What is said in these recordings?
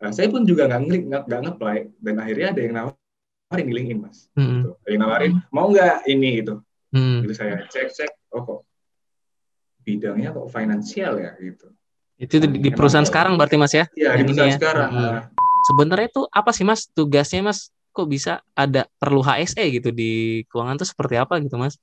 Nah, saya pun juga nggak nggak nggak nge-apply, dan akhirnya ada yang nawarin di LinkedIn, Mas. Hmm. Gitu. Ada yang nawarin, mau nggak ini gitu. Hmm. Gitu saya cek-cek, oh kok bidangnya kok finansial ya gitu. Itu di, di perusahaan Emang- sekarang berarti Mas ya? Iya, di perusahaan ya. sekarang. Hmm. Sebenarnya itu apa sih Mas tugasnya Mas? Kok bisa ada perlu HSE gitu di keuangan tuh seperti apa gitu Mas?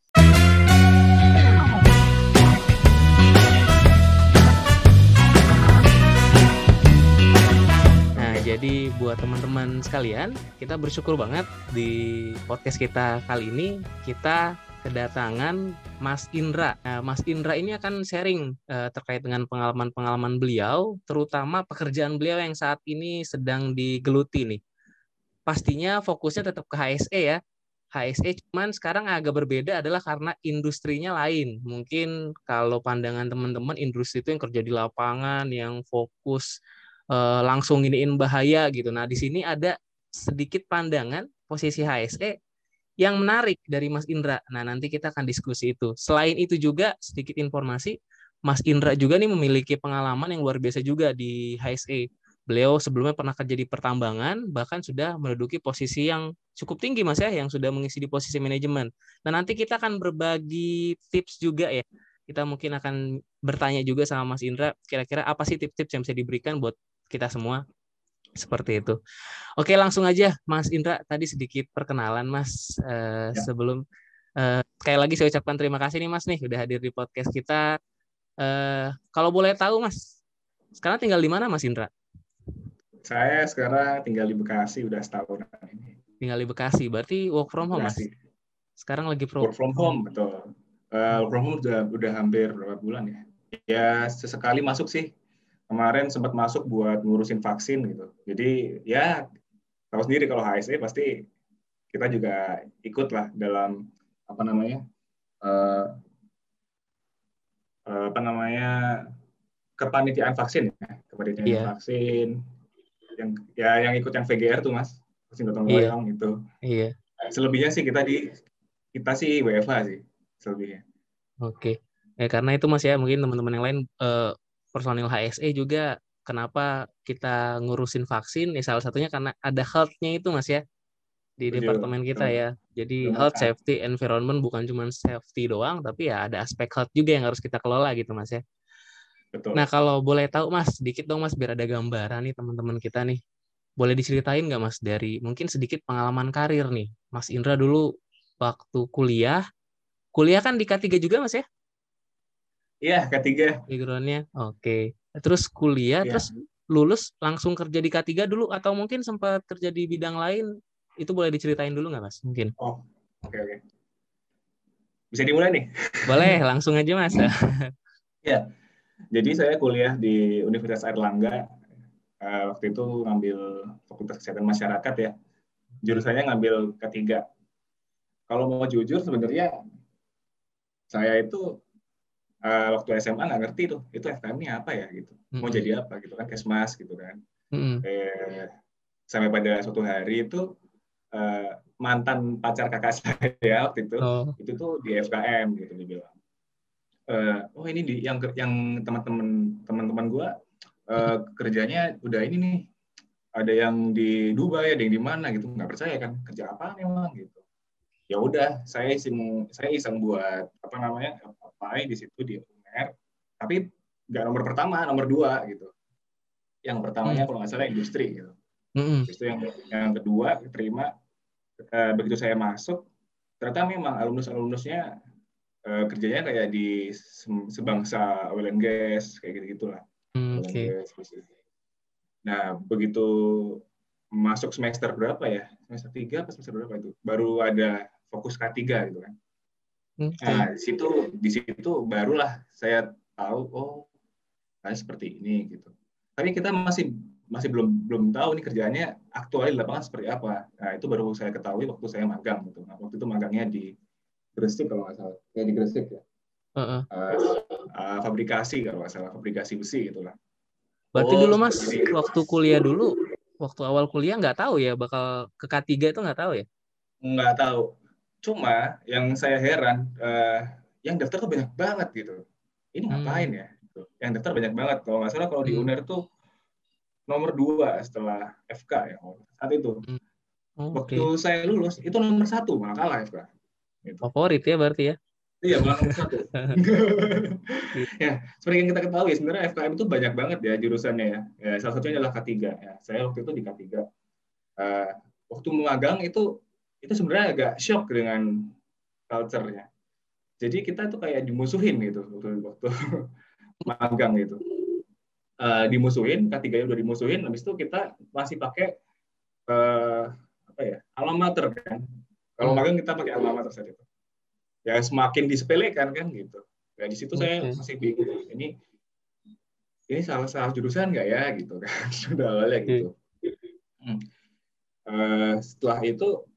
Jadi buat teman-teman sekalian, kita bersyukur banget di podcast kita kali ini kita kedatangan Mas Indra. Nah, Mas Indra ini akan sharing eh, terkait dengan pengalaman-pengalaman beliau, terutama pekerjaan beliau yang saat ini sedang digeluti nih. Pastinya fokusnya tetap ke HSE ya. HSE cuman sekarang agak berbeda adalah karena industrinya lain. Mungkin kalau pandangan teman-teman industri itu yang kerja di lapangan, yang fokus eh, langsung iniin bahaya gitu. Nah, di sini ada sedikit pandangan posisi HSE yang menarik dari Mas Indra. Nah, nanti kita akan diskusi itu. Selain itu juga sedikit informasi, Mas Indra juga nih memiliki pengalaman yang luar biasa juga di HSE. Beliau sebelumnya pernah kerja di pertambangan, bahkan sudah menduduki posisi yang cukup tinggi Mas ya, yang sudah mengisi di posisi manajemen. Nah, nanti kita akan berbagi tips juga ya. Kita mungkin akan bertanya juga sama Mas Indra, kira-kira apa sih tips-tips yang bisa diberikan buat kita semua? Seperti itu. Oke, langsung aja Mas Indra tadi sedikit perkenalan Mas Eh, Ya. sebelum eh, sekali lagi saya ucapkan terima kasih nih Mas nih udah hadir di podcast kita. Eh, kalau boleh tahu Mas, sekarang tinggal di mana Mas Indra? saya sekarang tinggal di Bekasi udah setahun ini. Tinggal di Bekasi, berarti work from home Mas. Bekasi. Sekarang lagi pro. Work from home, betul. Uh, work from home udah, udah hampir berapa bulan ya? Ya, sesekali masuk sih. Kemarin sempat masuk buat ngurusin vaksin gitu. Jadi ya, tahu sendiri kalau HSE pasti kita juga ikut lah dalam apa namanya uh, uh, apa namanya kepanitiaan vaksin ya, kepanitiaan Iya. vaksin yang ya yang ikut yang VGR tuh mas vaksin gotong Iya. royong gitu. Iya, Selebihnya sih kita di kita sih WFH sih selebihnya. oke. Ya karena itu Mas ya, mungkin teman-teman yang lain eh, personil HSE juga kenapa kita ngurusin vaksin ya salah satunya karena ada health-nya itu Mas ya di Betul, departemen kita betul. ya. Jadi Betul, health, safety, environment bukan cuma safety doang, tapi ya ada aspek health juga yang harus kita kelola gitu Mas ya. Betul. Nah kalau boleh tahu Mas, sedikit dong Mas biar ada gambaran nih teman-teman kita nih. Boleh diceritain nggak Mas dari mungkin sedikit pengalaman karir nih. Mas Indra dulu waktu kuliah, kuliah kan di K3 juga Mas ya? Iya, ketiga. backgroundnya oke terus kuliah Iya. terus lulus langsung kerja di K3 dulu atau mungkin sempat kerja di bidang lain itu boleh diceritain dulu nggak mas mungkin Oh, oke oke. Bisa dimulai nih. boleh langsung aja mas Jadi saya kuliah di Universitas Airlangga. Eh, waktu itu ngambil Fakultas Kesehatan Masyarakat ya. Jurusannya ngambil ketiga. Kalau mau jujur sebenarnya saya itu eh, waktu SMA nggak ngerti tuh itu FKM-nya apa ya gitu. Mau Mm-mm. jadi apa gitu kan Kesmas gitu kan. Mm-mm. eh, sampai pada suatu hari itu eh, mantan pacar kakak saya waktu itu oh itu tuh di FKM gitu dibilang Eh, oh ini di yang yang teman-teman teman-teman gue kerjanya udah ini nih ada yang di Dubai ada yang di mana gitu nggak percaya kan kerja apa memang gitu ya udah saya iseng saya iseng buat apa namanya apply di situ di UNER tapi nggak nomor pertama nomor dua gitu. Yang pertamanya kalau nggak salah industri gitu. Habis itu yang yang kedua terima eh, begitu saya masuk ternyata memang alumnus alumnusnya eh, kerjanya kayak di sebangsa oil and gas kayak gitu gitulah Mm, oke. nah begitu masuk semester berapa ya? Semester tiga apa semester berapa itu? Baru ada fokus K3 gitu kan nah di situ di situ barulah saya tahu oh kayak seperti ini gitu tapi kita masih masih belum belum tahu nih kerjaannya aktual di lapangan seperti apa. Nah itu baru saya ketahui waktu saya magang gitu. Nah, waktu itu magangnya di Gresik kalau nggak salah, ya di Gresik ya. Heeh. Uh, uh, fabrikasi kalau nggak salah, fabrikasi besi gitulah. berarti Oh, dulu mas ini. waktu kuliah dulu waktu awal kuliah nggak tahu ya bakal ke K3 itu nggak tahu ya Nggak tahu. Cuma yang saya heran, uh, yang daftar tuh banyak banget gitu. Ini Hmm. ngapain ya? Gitu. Yang daftar banyak banget. Kalau nggak salah kalau di Hmm. UNER tuh nomor dua setelah FK ya saat itu. Hmm. Oh, Waktu saya lulus itu nomor satu malah kalah FK. Gitu. Favorit ya berarti ya. Iya malah nomor satu. ya seperti yang kita ketahui sebenarnya FKM itu banyak banget ya jurusannya ya. ya salah satunya adalah K3 ya. Saya waktu itu di K3. Eh, waktu magang itu itu sebenarnya agak shock dengan culture-nya. Jadi kita tuh kayak dimusuhin gitu waktu, waktu magang gitu. Eh, dimusuhin, K3 udah dimusuhin, habis itu kita masih pakai eh, apa ya? alma mater kan. Kalau Hmm. magang kita pakai alma mater saat itu. Ya semakin disepelekan kan gitu. Ya di situ saya masih bingung. Ini ini salah salah jurusan nggak ya gitu kan sudah awalnya gitu. Hmm. Eh, setelah itu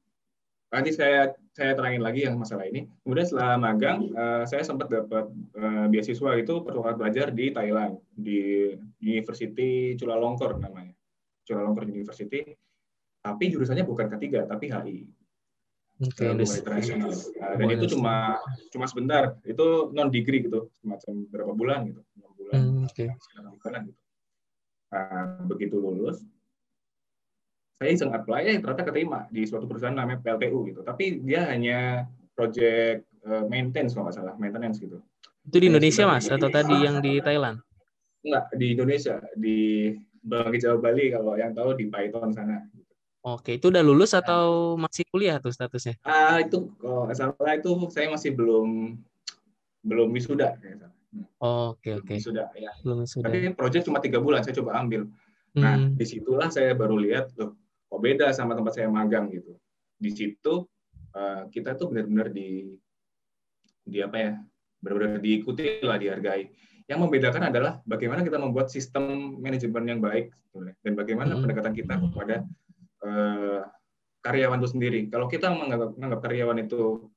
nanti saya saya terangin lagi yang masalah ini. Kemudian setelah magang, eh, saya sempat dapat eh, beasiswa itu pertukaran belajar di Thailand di University Chulalongkorn namanya. Chulalongkorn University. Tapi jurusannya bukan K3 tapi HI. Internasional. Nah, dan itu cuma cuma sebentar. Itu non degree gitu, semacam berapa bulan gitu, enam bulan, Hmm, enam bulanan gitu. Nah, begitu lulus, saya iseng apply, ya ternyata keterima di suatu perusahaan namanya PLTU gitu. Tapi dia hanya project eh, maintenance kalau nggak salah, maintenance gitu. Itu di Indonesia mas atau tadi yang di Thailand? Enggak, di Indonesia, di Bagi Jawa Bali kalau yang tahu di Python sana. Oke, itu udah lulus atau masih kuliah tuh statusnya? Ah itu kalau salah itu saya masih belum belum wisuda kayak salah. Oke, belum oke. Wisuda ya. Belum sudah. Tapi project cuma tiga bulan saya coba ambil. Nah Hmm, di situlah saya baru lihat loh kok beda sama tempat saya magang gitu. Di situ eh, kita tuh benar-benar di di apa ya benar-benar diikuti lah dihargai. Yang membedakan adalah bagaimana kita membuat sistem manajemen yang baik dan bagaimana Hmm. pendekatan kita kepada eh, karyawan itu sendiri. Kalau kita menganggap, menganggap karyawan itu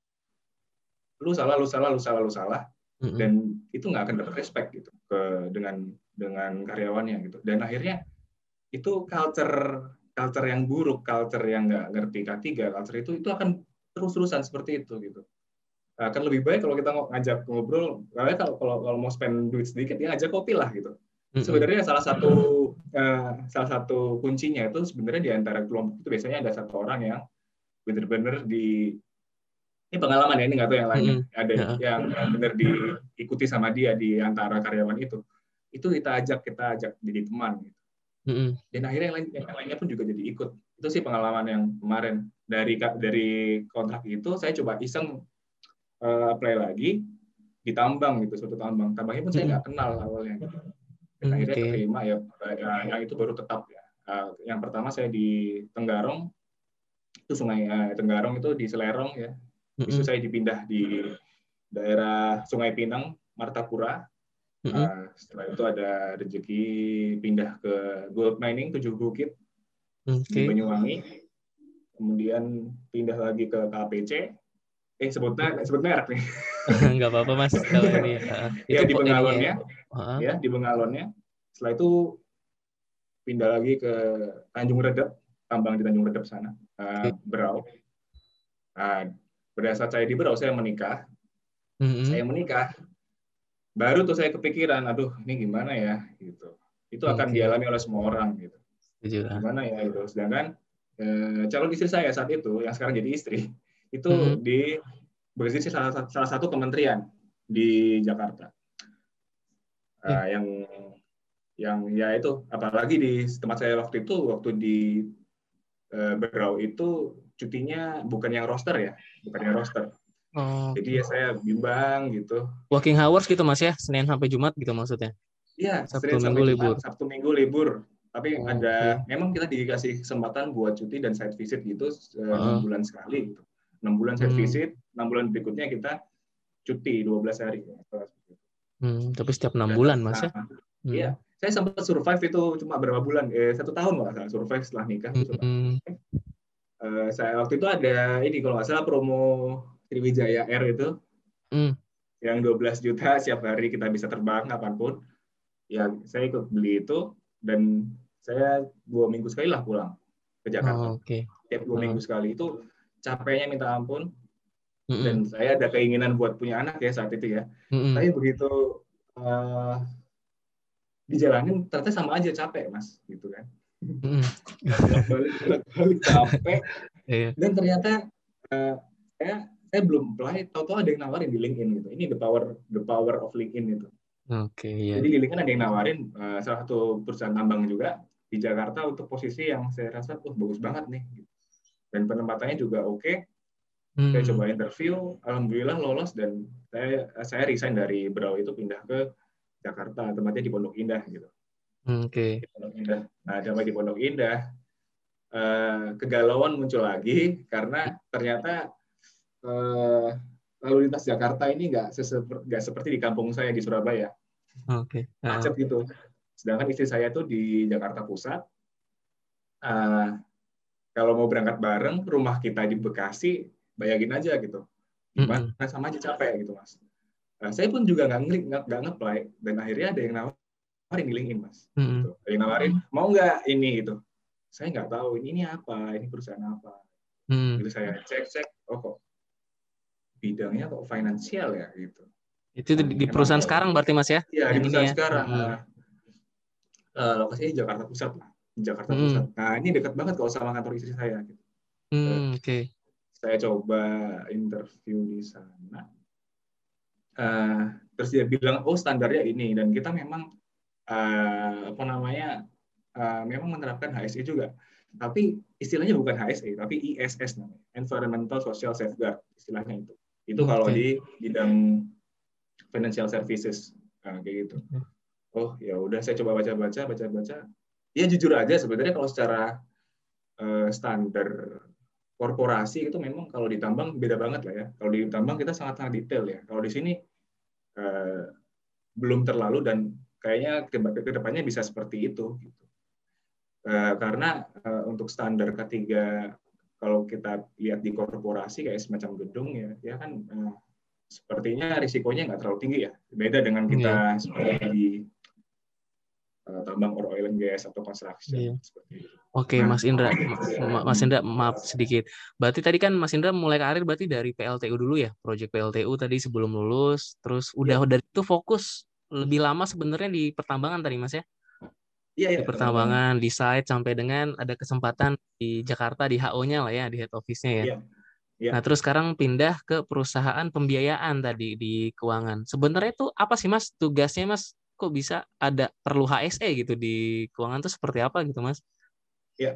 lu salah, lu salah, lu salah, lu salah, mm-mm. dan itu nggak akan dapat respect gitu ke dengan dengan karyawannya gitu. Dan akhirnya itu culture culture yang buruk, culture yang nggak ngerti K3, culture itu itu akan terus-terusan seperti itu gitu. Akan lebih baik kalau kita ngajak ngobrol, karena kalau kalau kalau mau spend duit sedikit ya ngajak kopi lah gitu sebenarnya salah satu eh, salah satu kuncinya itu sebenarnya di antara kelompok itu biasanya ada satu orang yang benar-benar di ini pengalaman ya ini nggak tahu yang lainnya ada Ya. yang yang benar diikuti sama dia di antara karyawan itu itu kita ajak kita ajak jadi teman gitu. Mm-mm. dan akhirnya yang, lain, yang lainnya pun juga jadi ikut. Itu sih pengalaman yang kemarin. Dari dari kontrak itu saya coba iseng eh, apply lagi di tambang gitu suatu tambang. Tambangnya pun saya Mm. nggak kenal awalnya. Gitu dan Hmm, akhirnya oke. terima ya, ya yang itu baru tetap ya. Eh, yang pertama saya di Tenggarong. Itu sungai eh, Tenggarong itu di Selerong ya. Mm-mm. itu saya dipindah di daerah Sungai Pinang Martapura Mm-mm. Eh, setelah itu ada rezeki pindah ke gold mining tujuh bukit Oke. di Banyuwangi kemudian pindah lagi ke KPC eh sebutnya sebut merek nih Nggak apa-apa mas. Kalau ini, uh, ya di Bengalonnya Uh-uh. ya di Bengalonnya setelah itu pindah lagi ke Tanjung Redep tambang di Tanjung Redep sana eh, Oke. Berau nah, pada saat saya di Berau saya menikah Mm-mm. saya menikah baru tuh saya kepikiran aduh ini gimana ya gitu itu akan Oke. dialami oleh semua orang gitu Setuju. ah. gimana ya itu sedangkan eh, calon istri saya saat itu yang sekarang jadi istri itu di bekerja di salah, satu- salah satu kementerian di Jakarta Eh, Hmm. yang yang ya itu apalagi di tempat saya waktu itu waktu di eh, Berau itu cutinya bukan yang roster ya bukan yang roster Oh, jadi ya saya bimbang gitu working hours gitu mas ya, Senin sampai Jumat gitu maksudnya. Iya, Sabtu Senin Minggu sampai libur. Sabtu Minggu libur. Tapi Oh, ada, memang kita dikasih kesempatan buat cuti dan site visit gitu eh, enam Heeh. bulan sekali. Gitu. Enam bulan site Hmm. visit, enam bulan berikutnya kita cuti 12 hari. Hmm, tapi setiap enam bulan mas ya. Nah, Hmm. Iya, saya sempat survive itu cuma berapa bulan? Eh, satu tahun nggak survive setelah nikah. Hmm, hmm. Eh, saya waktu itu ada ini kalau nggak salah promo Sriwijaya Air itu, Hmm. yang 12 juta setiap hari kita bisa terbang kapan pun. Ya, saya ikut beli itu dan saya dua minggu sekali lah pulang ke Jakarta. Oh, Oke. Tiap dua Oh. minggu sekali itu capeknya minta ampun Mm-mm. dan saya ada keinginan buat punya anak ya saat itu ya. Mm-mm. Tapi begitu eh, dijalanin ternyata sama aja capek mas gitu kan Mm. balik balik capek Iya. dan ternyata eh, saya saya belum apply tahu-tahu ada yang nawarin di LinkedIn gitu ini the power the power of LinkedIn itu Oke, iya. jadi di LinkedIn ada yang nawarin eh, salah satu perusahaan tambang juga di Jakarta untuk posisi yang saya rasa tuh bagus banget nih gitu. dan penempatannya juga oke Hmm. saya coba interview alhamdulillah lolos dan saya saya resign dari Brau itu pindah ke Jakarta tempatnya di Pondok Indah gitu Oke. di Pondok Indah nah sampai di Pondok Indah eh, kegalauan muncul lagi karena ternyata eh, lalu lintas Jakarta ini nggak seseper- nggak seperti di kampung saya di Surabaya. Oke. Ah, macet gitu. Sedangkan istri saya tuh di Jakarta Pusat. Eh, kalau mau berangkat bareng rumah kita di Bekasi bayangin aja gitu. Gimana sama aja capek gitu mas. Nah, saya pun juga nggak ngeklik nggak nge-apply. Dan akhirnya ada yang nawarin di LinkedIn mas. Mm-mm. gitu. ada yang nawarin mau nggak ini? Gitu. Saya nggak tahu ini ini apa? Ini perusahaan apa? Mm. gitu saya cek cek oh kok bidangnya kok finansial ya gitu Itu di, di perusahaan Emang- sekarang berarti Mas ya? Iya di pusat ya? sekarang Mm. Nah, eh, lokasinya di Jakarta Pusat lah di Jakarta Mm. Pusat nah ini dekat banget kalau sama kantor istri saya gitu. Hmm, Oke. saya coba interview di sana. Eh, terus dia bilang, oh standarnya ini dan kita memang eh, apa namanya, eh, memang menerapkan HSE juga. Tapi istilahnya bukan HSE, tapi ISS namanya, Environmental Social Safeguard istilahnya itu. Itu kalau Oke. di bidang financial services Nah, kayak gitu. Oke. Oh ya udah saya coba baca-baca, baca-baca. Ya jujur aja sebenarnya kalau secara eh, standar korporasi itu memang kalau ditambang beda banget lah ya. Kalau di tambang kita sangat-sangat detail ya. Kalau di sini eh, belum terlalu dan kayaknya ke ke depannya bisa seperti itu. Gitu. Eh, karena eh, untuk standar ketiga kalau kita lihat di korporasi kayak semacam gedung ya, ya kan eh, sepertinya risikonya nggak terlalu tinggi ya. Beda dengan kita seperti di eh, tambang or oil and gas atau construction Iya. seperti itu. Oke, Nah. Mas Indra. Ma- Mas Indra, maaf sedikit. Berarti tadi kan Mas Indra mulai karir berarti dari PLTU dulu ya, proyek PLTU tadi sebelum lulus, terus udah Iya. dari itu fokus lebih lama sebenarnya di pertambangan tadi Mas ya? Iya, iya, Di pertambangan, di site sampai dengan ada kesempatan di Jakarta di HO-nya lah ya, di head office-nya ya. Iya. Iya. Nah, terus sekarang pindah ke perusahaan pembiayaan tadi di keuangan. Sebenarnya itu apa sih Mas tugasnya Mas? Kok bisa ada perlu HSE gitu di keuangan itu seperti apa gitu Mas? Eh,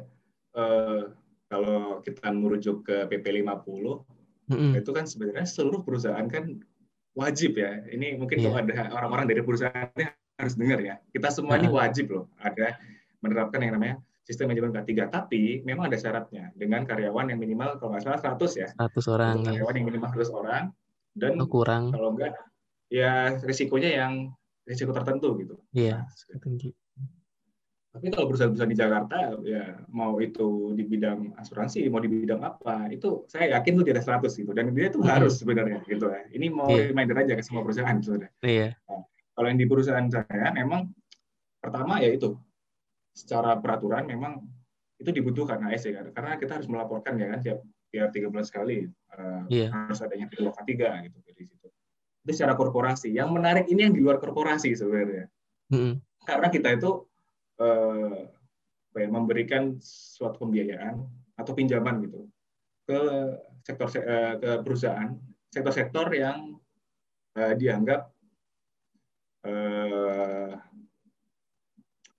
kalau kita merujuk ke PP 50 Mm-mm. itu kan sebenarnya seluruh perusahaan kan wajib ya. Ini mungkin Iya. kalau ada orang-orang dari perusahaannya harus dengar ya. Kita semua ini wajib loh ada menerapkan yang namanya sistem manajemen K3. Tapi memang ada syaratnya dengan karyawan yang minimal kalau nggak salah 100 ya. 100 orang Untuk ya. karyawan yang minimal 100 orang dan Oh, kurang. kalau enggak ya risikonya yang risiko tertentu gitu. Iya. Tinggi. Tapi kalau perusahaan-perusahaan di Jakarta, ya mau itu di bidang asuransi, mau di bidang apa, itu saya yakin tuh atas 100 gitu. Dan dia tuh Mhm. harus sebenarnya gitu ya. Ini mau Iya. reminder aja ke semua perusahaan sebenarnya. Iya. Kalau yang di perusahaan saya memang pertama ya itu secara peraturan memang itu dibutuhkan ASC kan. Karena kita harus melaporkan ya kan tiap tiap tiga bulan sekali eh, Iya. harus adanya P2 K3 gitu dari situ. Itu secara korporasi. Yang menarik ini yang di luar korporasi sebenarnya Mm-mm. karena kita itu eh, ya, memberikan suatu pembiayaan atau pinjaman gitu ke sektor eh, ke perusahaan sektor-sektor yang eh, dianggap eh,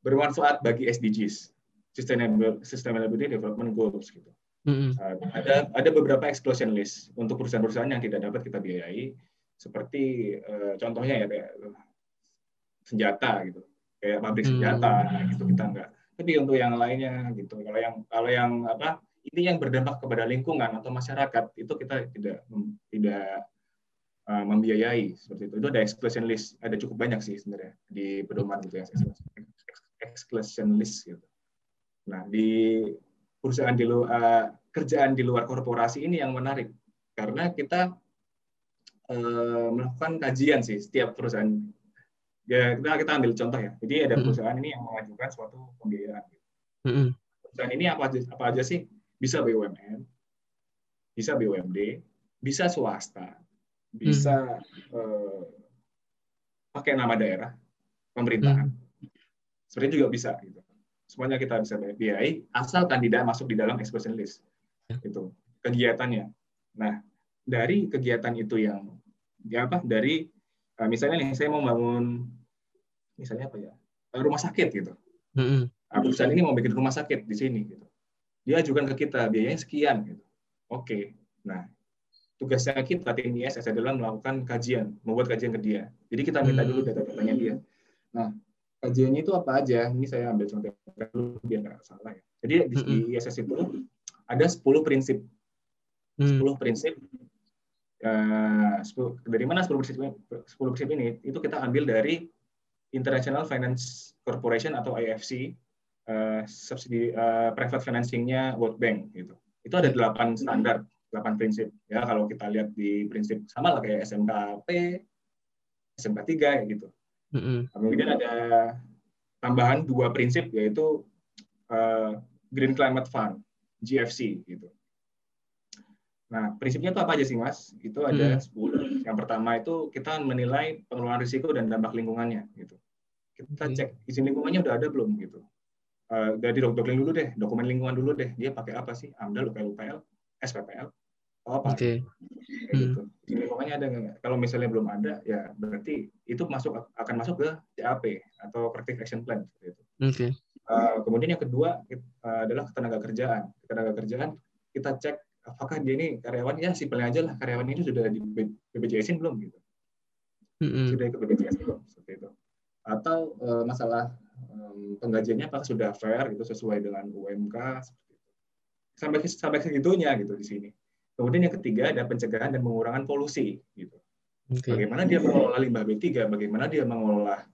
bermanfaat bagi SDGs Sustainable Sustainability Development Goals gitu. Mm-mm. Uh, ada ada beberapa exclusion list untuk perusahaan-perusahaan yang tidak dapat kita biayai seperti uh, contohnya ya kayak senjata gitu kayak pabrik senjata gitu kita enggak tapi untuk yang lainnya gitu kalau yang kalau yang apa ini yang berdampak kepada lingkungan atau masyarakat itu kita tidak tidak uh, membiayai seperti itu. Itu ada exclusion list ada cukup banyak sih sebenarnya di pedoman gitu ya. Exclusion list gitu. Nah di perusahaan di luar uh, kerjaan di luar korporasi ini yang menarik. Karena kita uh, melakukan kajian sih setiap perusahaan. Ya kita kita ambil contoh ya. Jadi ada Mm-mm. perusahaan ini yang mengajukan suatu pembiayaan. Mm-mm. perusahaan ini apa aja apa aja sih? Bisa BUMN bisa BUMD bisa swasta bisa eh, pakai nama daerah pemerintahan seperti juga bisa gitu. Semuanya kita bisa biayai asalkan tidak masuk di dalam expression list. Ya. Itu kegiatannya. Nah, dari kegiatan itu yang ya apa? Dari eh, misalnya nih saya mau bangun misalnya apa ya? Eh, rumah sakit gitu. Nah, perusahaan ini mau bikin rumah sakit di sini gitu. Dia ajukan ke kita biayanya sekian gitu. Oke. Nah, tugasnya kita tim ISS adalah melakukan kajian, membuat kajian ke dia. Jadi kita minta dulu hmm. data-datanya dia. Nah, kajiannya itu apa aja? Ini saya ambil contoh dulu biar nggak salah ya. Jadi di, di ISS itu ada 10 prinsip. 10 hmm. prinsip. Uh, dari mana 10 prinsip, 10 prinsip ini? Itu kita ambil dari International Finance Corporation atau IFC, uh, subsidi uh, private financingnya World Bank gitu. Itu ada delapan standar, delapan prinsip. Ya kalau kita lihat di prinsip sama lah kayak SMKP, SMK 3 ya gitu. Mm-hmm. Kemudian ada tambahan dua prinsip yaitu uh, Green Climate Fund GFC gitu. Nah, prinsipnya itu apa aja sih, Mas? Itu ada hmm. 10. Yang pertama itu kita menilai pengelolaan risiko dan dampak lingkungannya gitu. Kita cek izin lingkungannya udah ada belum gitu. Uh, dari dokumen dulu deh, dokumen lingkungan dulu deh. Dia pakai apa sih? AMDAL, UPL, UPL, SPPL, Apa? Oke. Okay. gitu. Hmm. lingkungannya ada nggak? Kalau misalnya belum ada, ya berarti itu masuk akan masuk ke CAP atau Practice Action Plan seperti itu. Oke. Okay. Uh, kemudian yang kedua uh, adalah ketenaga kerjaan. Ketenaga kerjaan kita cek apakah dia ini karyawan ya simpelnya aja lah karyawan ini sudah di BPJS belum gitu. Mm-hmm. Sudah ikut BPJS belum seperti itu. Atau uh, masalah um, penggajiannya apakah sudah fair gitu sesuai dengan UMK seperti itu. Sampai sampai segitunya gitu di sini. Kemudian yang ketiga ada pencegahan dan pengurangan polusi. Gitu. Okay. Bagaimana dia mengelola limbah B3, bagaimana dia mengelola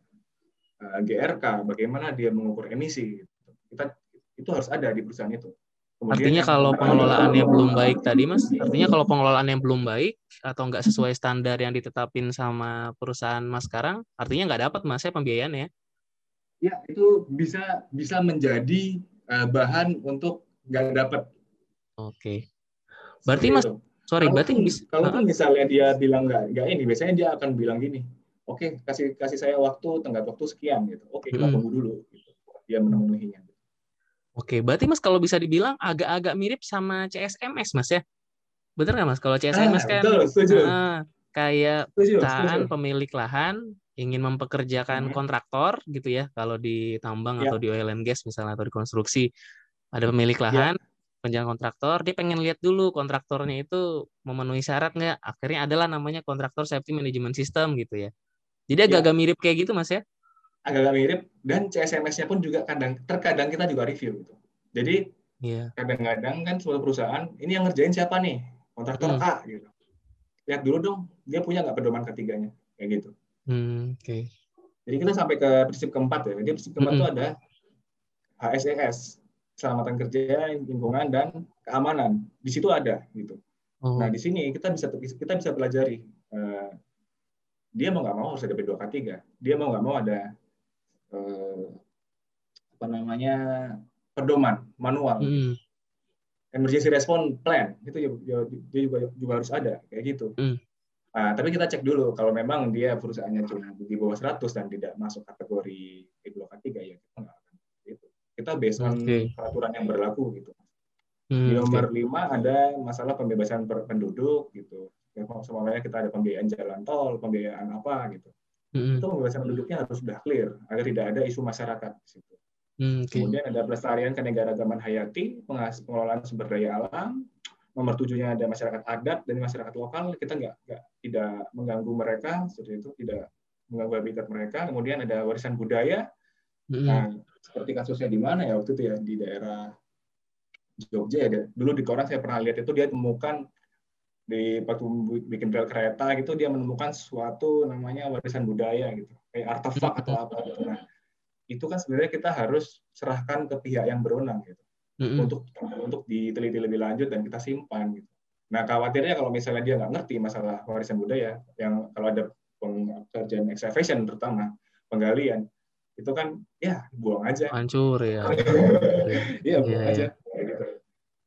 uh, eh, GRK, bagaimana dia mengukur emisi. Gitu. Kita itu harus ada di perusahaan itu. Kemudian artinya kalau pengelolaannya belum baik tadi, Mas. Artinya kalau pengelolaannya belum baik atau nggak sesuai standar yang ditetapin sama perusahaan Mas sekarang, artinya nggak dapat Mas ya pembiayaan ya? Ya itu bisa bisa menjadi uh, bahan untuk nggak dapat. Oke. Berarti Mas, sorry, kalau berarti bisa, kalau pun misalnya dia bilang nggak nggak ini, biasanya dia akan bilang gini, oke okay, kasih kasih saya waktu tenggat waktu sekian gitu, oke okay, kita hmm. tunggu dulu, gitu. dia memenuhinya. Oke, berarti Mas kalau bisa dibilang agak-agak mirip sama CSMS Mas ya, bener nggak Mas? Kalau CSMS ah, kan betul, uh, kayak perusahaan pemilik lahan ingin mempekerjakan hmm. kontraktor gitu ya, kalau di tambang ya. atau di oil and gas misalnya atau di konstruksi ada pemilik ya. lahan. Ya penjagaan kontraktor dia pengen lihat dulu kontraktornya itu memenuhi syarat nggak akhirnya adalah namanya kontraktor safety management system gitu ya jadi agak-agak ya. mirip kayak gitu mas ya agak-agak mirip dan CSMS-nya pun juga kadang terkadang kita juga review gitu jadi yeah. kadang-kadang kan sebuah perusahaan ini yang ngerjain siapa nih kontraktor hmm. A gitu lihat dulu dong dia punya nggak pedoman ketiganya kayak gitu hmm, oke okay. jadi kita sampai ke prinsip keempat ya jadi prinsip keempat itu -hmm. ada HSES keselamatan kerja, lingkungan dan keamanan. Di situ ada gitu. Oh. Nah di sini kita bisa kita bisa pelajari uh, dia mau nggak mau harus ada B2K3. Dia mau nggak mau ada uh, apa namanya pedoman manual. Mm. Emergency response plan itu juga, juga, juga harus ada kayak gitu. Mm. Nah, tapi kita cek dulu kalau memang dia perusahaannya cuma di bawah 100 dan tidak masuk kategori B2K3 ya kita nggak kita based on okay. peraturan yang berlaku gitu. Hmm, di nomor okay. 5 ada masalah pembebasan penduduk gitu. Ya, semuanya kita ada pembiayaan jalan tol, pembiayaan apa gitu. Hmm. Itu pembebasan penduduknya harus sudah clear agar tidak ada isu masyarakat di situ. Hmm, okay. Kemudian ada pelestarian kenegaragaman hayati, pengelolaan sumber daya alam. Nomor tujuhnya ada masyarakat adat dan masyarakat lokal. Kita nggak, nggak tidak mengganggu mereka seperti itu, tidak mengganggu habitat mereka. Kemudian ada warisan budaya. Hmm. Nah, seperti kasusnya di mana ya waktu itu ya di daerah Jogja ya dulu di koran saya pernah lihat itu dia temukan di waktu bikin rel kereta gitu dia menemukan suatu namanya warisan budaya gitu kayak artefak atau apa gitu. Nah itu kan sebenarnya kita harus serahkan ke pihak yang berwenang gitu mm-hmm. untuk untuk diteliti lebih lanjut dan kita simpan gitu. Nah khawatirnya kalau misalnya dia nggak ngerti masalah warisan budaya yang kalau ada pekerjaan excavation terutama penggalian itu kan ya buang aja hancur ya iya buang yeah, aja yeah. gitu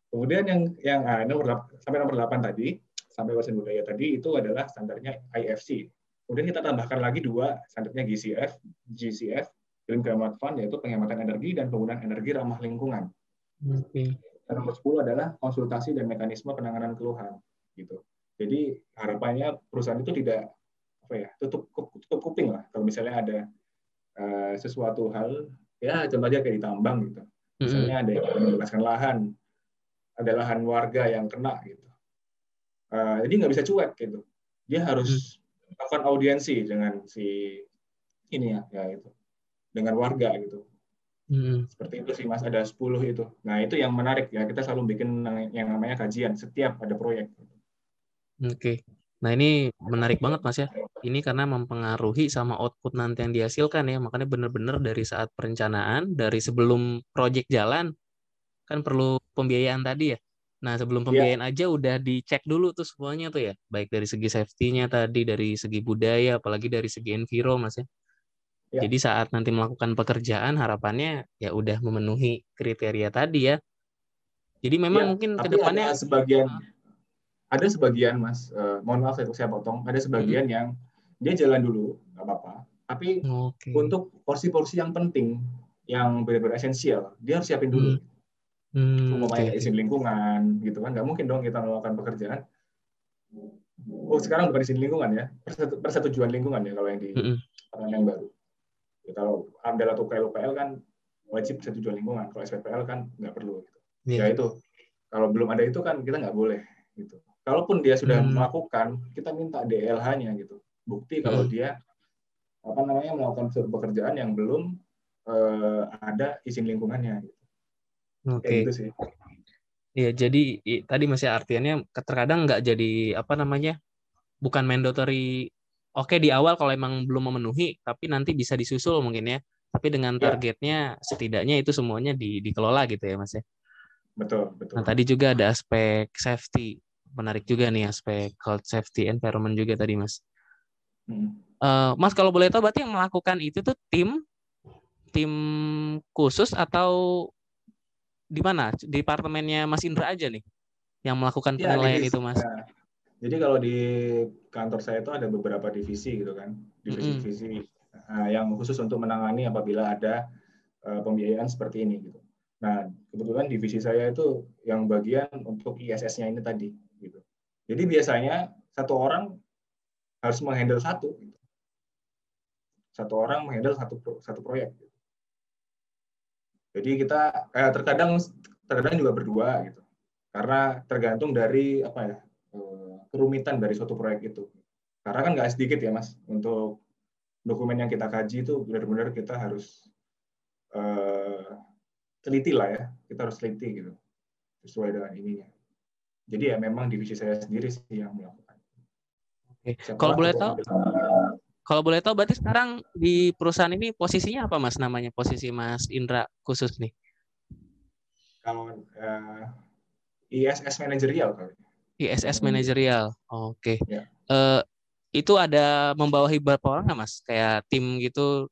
kemudian yang yang ah, nomor sampai nomor 8 tadi sampai wawasan budaya tadi itu adalah standarnya IFC kemudian kita tambahkan lagi dua standarnya GCF GCF Green Climate Fund yaitu penghematan energi dan penggunaan energi ramah lingkungan. Oke. Dan nomor 10 adalah konsultasi dan mekanisme penanganan keluhan. Gitu. Jadi harapannya perusahaan itu tidak apa ya tutup tutup kuping lah kalau misalnya ada uh, sesuatu hal ya contoh aja kayak di tambang gitu. Misalnya ada yang membebaskan lahan, ada lahan warga yang kena gitu. Uh, jadi nggak bisa cuek gitu. Dia harus melakukan audiensi dengan si ini ya, ya itu dengan warga gitu. Hmm. Seperti itu sih Mas, ada 10 itu. Nah, itu yang menarik ya. Kita selalu bikin yang namanya kajian setiap ada proyek. Oke. Nah, ini menarik banget Mas ya. Ini karena mempengaruhi sama output nanti yang dihasilkan ya. Makanya benar-benar dari saat perencanaan, dari sebelum proyek jalan kan perlu pembiayaan tadi ya. Nah, sebelum iya. pembiayaan ya. aja udah dicek dulu tuh semuanya tuh ya. Baik dari segi safety-nya tadi, dari segi budaya, apalagi dari segi enviro Mas ya. Ya. Jadi saat nanti melakukan pekerjaan harapannya ya udah memenuhi kriteria tadi ya. Jadi memang ya, mungkin ke depannya ada sebagian ada sebagian mas, uh, mohon maaf saya potong, ada sebagian hmm. yang dia jalan dulu nggak apa-apa, tapi okay. untuk porsi-porsi yang penting, yang benar-benar esensial, dia harus siapin dulu. Hmm. Hmm, okay. izin lingkungan gitu kan, nggak mungkin dong kita melakukan pekerjaan. Oh sekarang bukan izin lingkungan ya, persetujuan lingkungan ya kalau yang di hmm. yang baru Ya, kalau AMDAL atau UKL UKL kan wajib setujuan lingkungan. Kalau SPPL kan nggak perlu. Gitu. Yeah. Ya itu. Kalau belum ada itu kan kita nggak boleh. Gitu. Kalaupun dia sudah hmm. melakukan, kita minta DLH-nya gitu. Bukti kalau hmm. dia apa namanya melakukan suatu pekerjaan yang belum uh, ada izin lingkungannya. Gitu. Oke. Okay. gitu sih. Iya, jadi tadi masih artiannya terkadang nggak jadi apa namanya bukan mandatory oke di awal kalau emang belum memenuhi tapi nanti bisa disusul mungkin ya tapi dengan ya. targetnya ya. setidaknya itu semuanya di, dikelola gitu ya mas ya betul betul nah tadi juga ada aspek safety menarik juga nih aspek health safety environment juga tadi mas hmm. uh, mas kalau boleh tahu berarti yang melakukan itu tuh tim tim khusus atau di mana departemennya Mas Indra aja nih yang melakukan ya, penilaian ya, itu mas ya jadi kalau di kantor saya itu ada beberapa divisi gitu kan, divisi-divisi uh, yang khusus untuk menangani apabila ada uh, pembiayaan seperti ini gitu. Nah, kebetulan divisi saya itu yang bagian untuk ISS-nya ini tadi. Jadi biasanya satu orang harus menghandle satu gitu. Satu orang menghandle satu satu proyek gitu. Jadi kita eh, terkadang terkadang juga berdua gitu. Karena tergantung dari apa ya kerumitan dari suatu proyek itu. Karena kan nggak sedikit ya mas, untuk dokumen yang kita kaji itu benar-benar kita harus uh, teliti lah ya, kita harus teliti gitu, sesuai dengan ininya. Jadi ya memang divisi saya sendiri sih yang melakukan. Oke. Kalau boleh tahu, kalau boleh tahu berarti sekarang di perusahaan ini posisinya apa mas namanya posisi Mas Indra khusus nih? Kalau uh, ISS manajerial kali. ISS manajerial. Oke. Okay. Ya. Uh, itu ada membawahi berapa orang nggak mas? Kayak tim gitu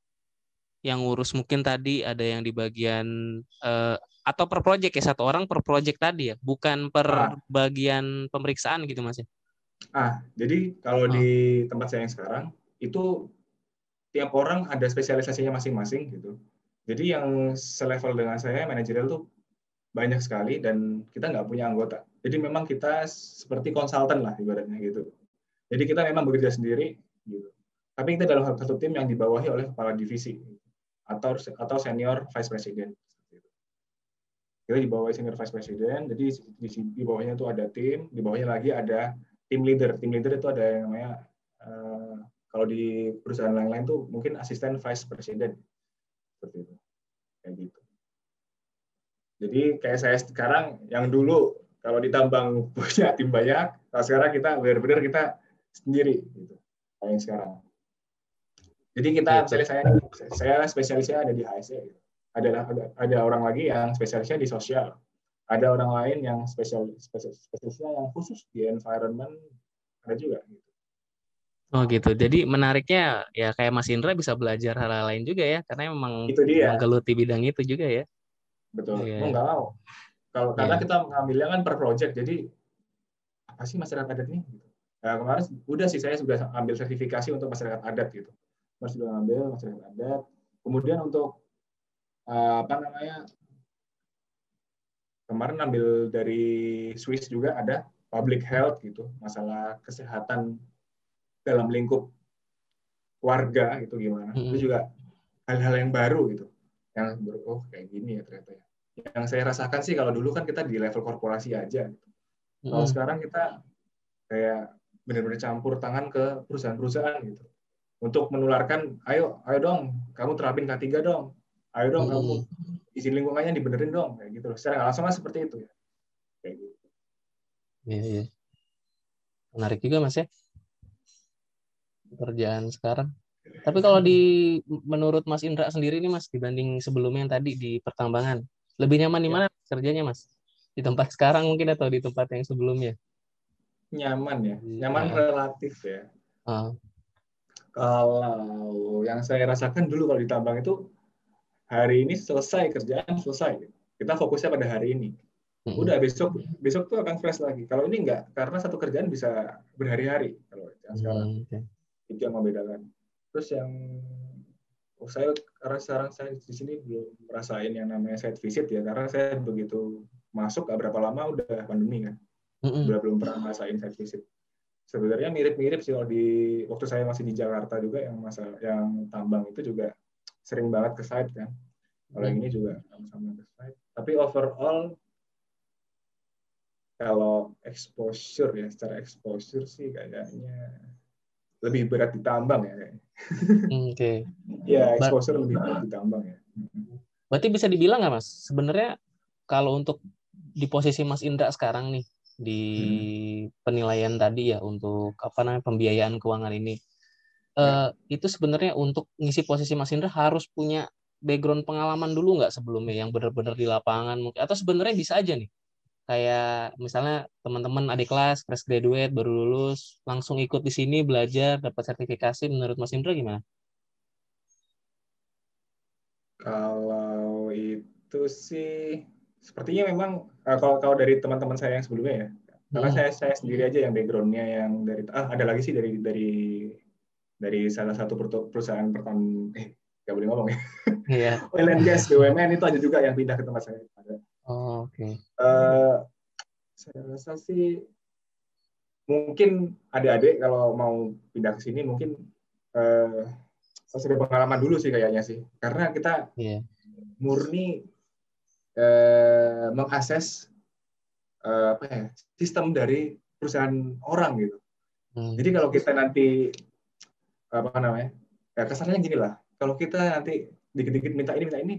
yang ngurus mungkin tadi ada yang di bagian uh, atau per project ya satu orang per project tadi ya, bukan per ah. bagian pemeriksaan gitu mas ya? Ah, jadi kalau oh. di tempat saya yang sekarang itu tiap orang ada spesialisasinya masing-masing gitu. Jadi yang selevel dengan saya manajerial tuh banyak sekali dan kita nggak punya anggota. Jadi memang kita seperti konsultan lah ibaratnya gitu. Jadi kita memang bekerja sendiri gitu. Tapi kita dalam satu tim yang dibawahi oleh kepala divisi atau atau senior vice president. Kita dibawahi senior vice president, jadi di, di bawahnya itu ada tim, di bawahnya lagi ada tim leader. Tim leader itu ada yang namanya uh, kalau di perusahaan lain-lain tuh mungkin asisten vice president seperti itu. Kayak gitu. Jadi kayak saya sekarang yang dulu kalau ditambang punya tim banyak, nah sekarang kita benar-benar kita sendiri gitu. Kayak sekarang. Jadi kita ya, misalnya saya saya spesialisnya ada di HSE gitu. Ada, ada ada orang lagi yang spesialisnya di sosial. Ada orang lain yang spesial, spesial spesialisnya yang khusus di environment ada juga gitu. Oh gitu. Jadi menariknya ya kayak Mas Indra bisa belajar hal-hal lain juga ya, karena memang itu dia. menggeluti bidang itu juga ya. Betul. Yeah. Mau nggak mau. Kalau karena yeah. kita mengambilnya kan per project, jadi apa sih masyarakat adat ini? Nah, kemarin udah sih saya sudah ambil sertifikasi untuk masyarakat adat gitu. Mas sudah ambil masyarakat adat, kemudian untuk uh, apa namanya kemarin ambil dari Swiss juga ada public health gitu masalah kesehatan dalam lingkup warga gitu gimana mm -hmm. itu juga hal-hal yang baru gitu yang baru oh kayak gini ya ternyata ya yang saya rasakan sih kalau dulu kan kita di level korporasi aja gitu. -hmm. kalau sekarang kita kayak benar-benar campur tangan ke perusahaan-perusahaan gitu untuk menularkan ayo ayo dong kamu terapin K3 dong ayo dong hmm. kamu izin lingkungannya dibenerin dong kayak gitu loh secara langsung kan seperti itu ya kayak gitu iya iya menarik juga mas ya pekerjaan sekarang tapi kalau di menurut Mas Indra sendiri nih Mas dibanding sebelumnya yang tadi di pertambangan lebih nyaman di ya. mana ya. kerjanya Mas di tempat sekarang mungkin atau di tempat yang sebelumnya nyaman ya nyaman ya. relatif ya uh. kalau yang saya rasakan dulu kalau di tambang itu hari ini selesai kerjaan selesai. Kita fokusnya pada hari ini. Udah besok besok tuh akan fresh lagi. Kalau ini enggak karena satu kerjaan bisa berhari-hari kalau yang sekarang. okay. itu yang membedakan. Terus yang oh saya karena sekarang saya di sini belum merasain yang namanya site visit ya karena saya begitu masuk gak berapa lama udah pandemi kan. Mm-hmm. udah belum pernah ngerasain site visit. Sebenarnya mirip-mirip sih kalau di waktu saya masih di Jakarta juga yang masa yang tambang itu juga sering banget ke site kan kalau mm-hmm. ini juga sama-sama ke site tapi overall kalau exposure ya secara exposure sih kayaknya lebih berat di tambang ya kayaknya. Hmm, oke. Okay. ya exposure lebih berat di tambang ya. Berarti bisa dibilang nggak mas? Sebenarnya kalau untuk di posisi Mas Indra sekarang nih di hmm. penilaian tadi ya untuk apa namanya pembiayaan keuangan ini. Uh, itu sebenarnya untuk ngisi posisi Mas Indra harus punya background pengalaman dulu nggak sebelumnya yang benar-benar di lapangan mungkin atau sebenarnya bisa aja nih kayak misalnya teman-teman adik kelas fresh graduate baru lulus langsung ikut di sini belajar dapat sertifikasi menurut Mas Indra gimana? Kalau itu sih sepertinya memang uh, kalau kalau dari teman-teman saya yang sebelumnya ya karena hmm. saya saya sendiri aja yang backgroundnya yang dari ah ada lagi sih dari dari dari salah satu perusahaan pertama eh nggak boleh ngomong ya yeah. oil and gas BUMN itu ada juga yang pindah ke tempat saya ada oh, oke okay. uh, eh, saya rasa sih mungkin adik-adik kalau mau pindah ke sini mungkin uh, sudah pengalaman dulu sih kayaknya sih karena kita yeah. murni eh, mengakses eh, apa ya sistem dari perusahaan orang gitu. Hmm. Jadi kalau kita nanti apa namanya ya kesannya gini lah. Kalau kita nanti dikit-dikit minta ini minta ini,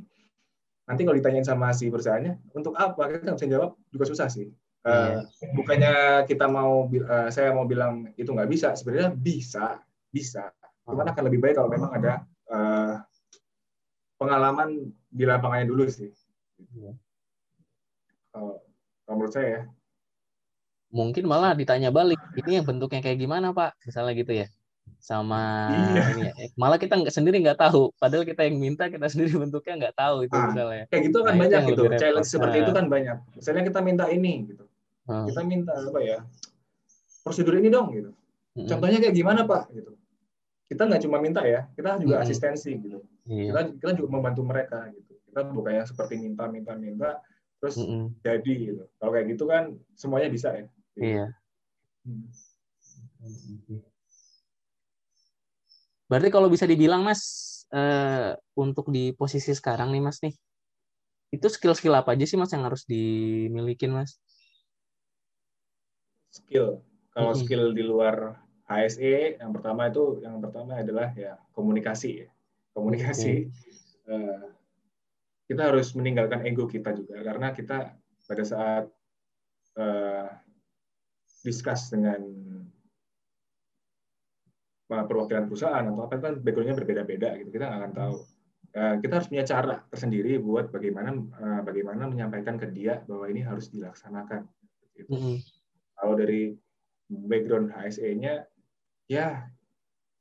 nanti kalau ditanyain sama si perusahaannya untuk apa kita bisa jawab juga susah sih. Uh, bukannya kita mau uh, saya mau bilang itu nggak bisa sebenarnya bisa bisa cuman akan lebih baik kalau memang ada uh, pengalaman di lapangannya dulu sih. Kalau, kalau menurut saya ya. Mungkin malah ditanya balik, ini yang bentuknya kayak gimana Pak? Misalnya gitu ya sama iya. ini ya. Malah kita nggak sendiri nggak tahu padahal kita yang minta kita sendiri bentuknya nggak tahu itu ah, misalnya kayak gitu kan nah, banyak gitu challenge repot. seperti nah. itu kan banyak misalnya kita minta ini gitu hmm. kita minta apa ya prosedur ini dong gitu hmm. contohnya kayak gimana pak gitu kita nggak cuma minta ya kita juga hmm. asistensi gitu iya. kita kita juga membantu mereka gitu kita bukan yang seperti minta minta minta terus mm -hmm. jadi gitu kalau kayak gitu kan semuanya bisa ya iya hmm. Berarti kalau bisa dibilang mas uh, untuk di posisi sekarang nih mas nih itu skill-skill apa aja sih mas yang harus dimiliki mas skill kalau mm -hmm. skill di luar HSE yang pertama itu yang pertama adalah ya komunikasi ya komunikasi okay. eh, kita harus meninggalkan ego kita juga karena kita pada saat uh, discuss dengan perwakilan perusahaan atau apa kan backgroundnya berbeda-beda gitu kita nggak akan tahu uh, kita harus punya cara tersendiri buat bagaimana uh, bagaimana menyampaikan ke dia bahwa ini harus dilaksanakan gitu. mm -hmm. kalau dari background HSE-nya ya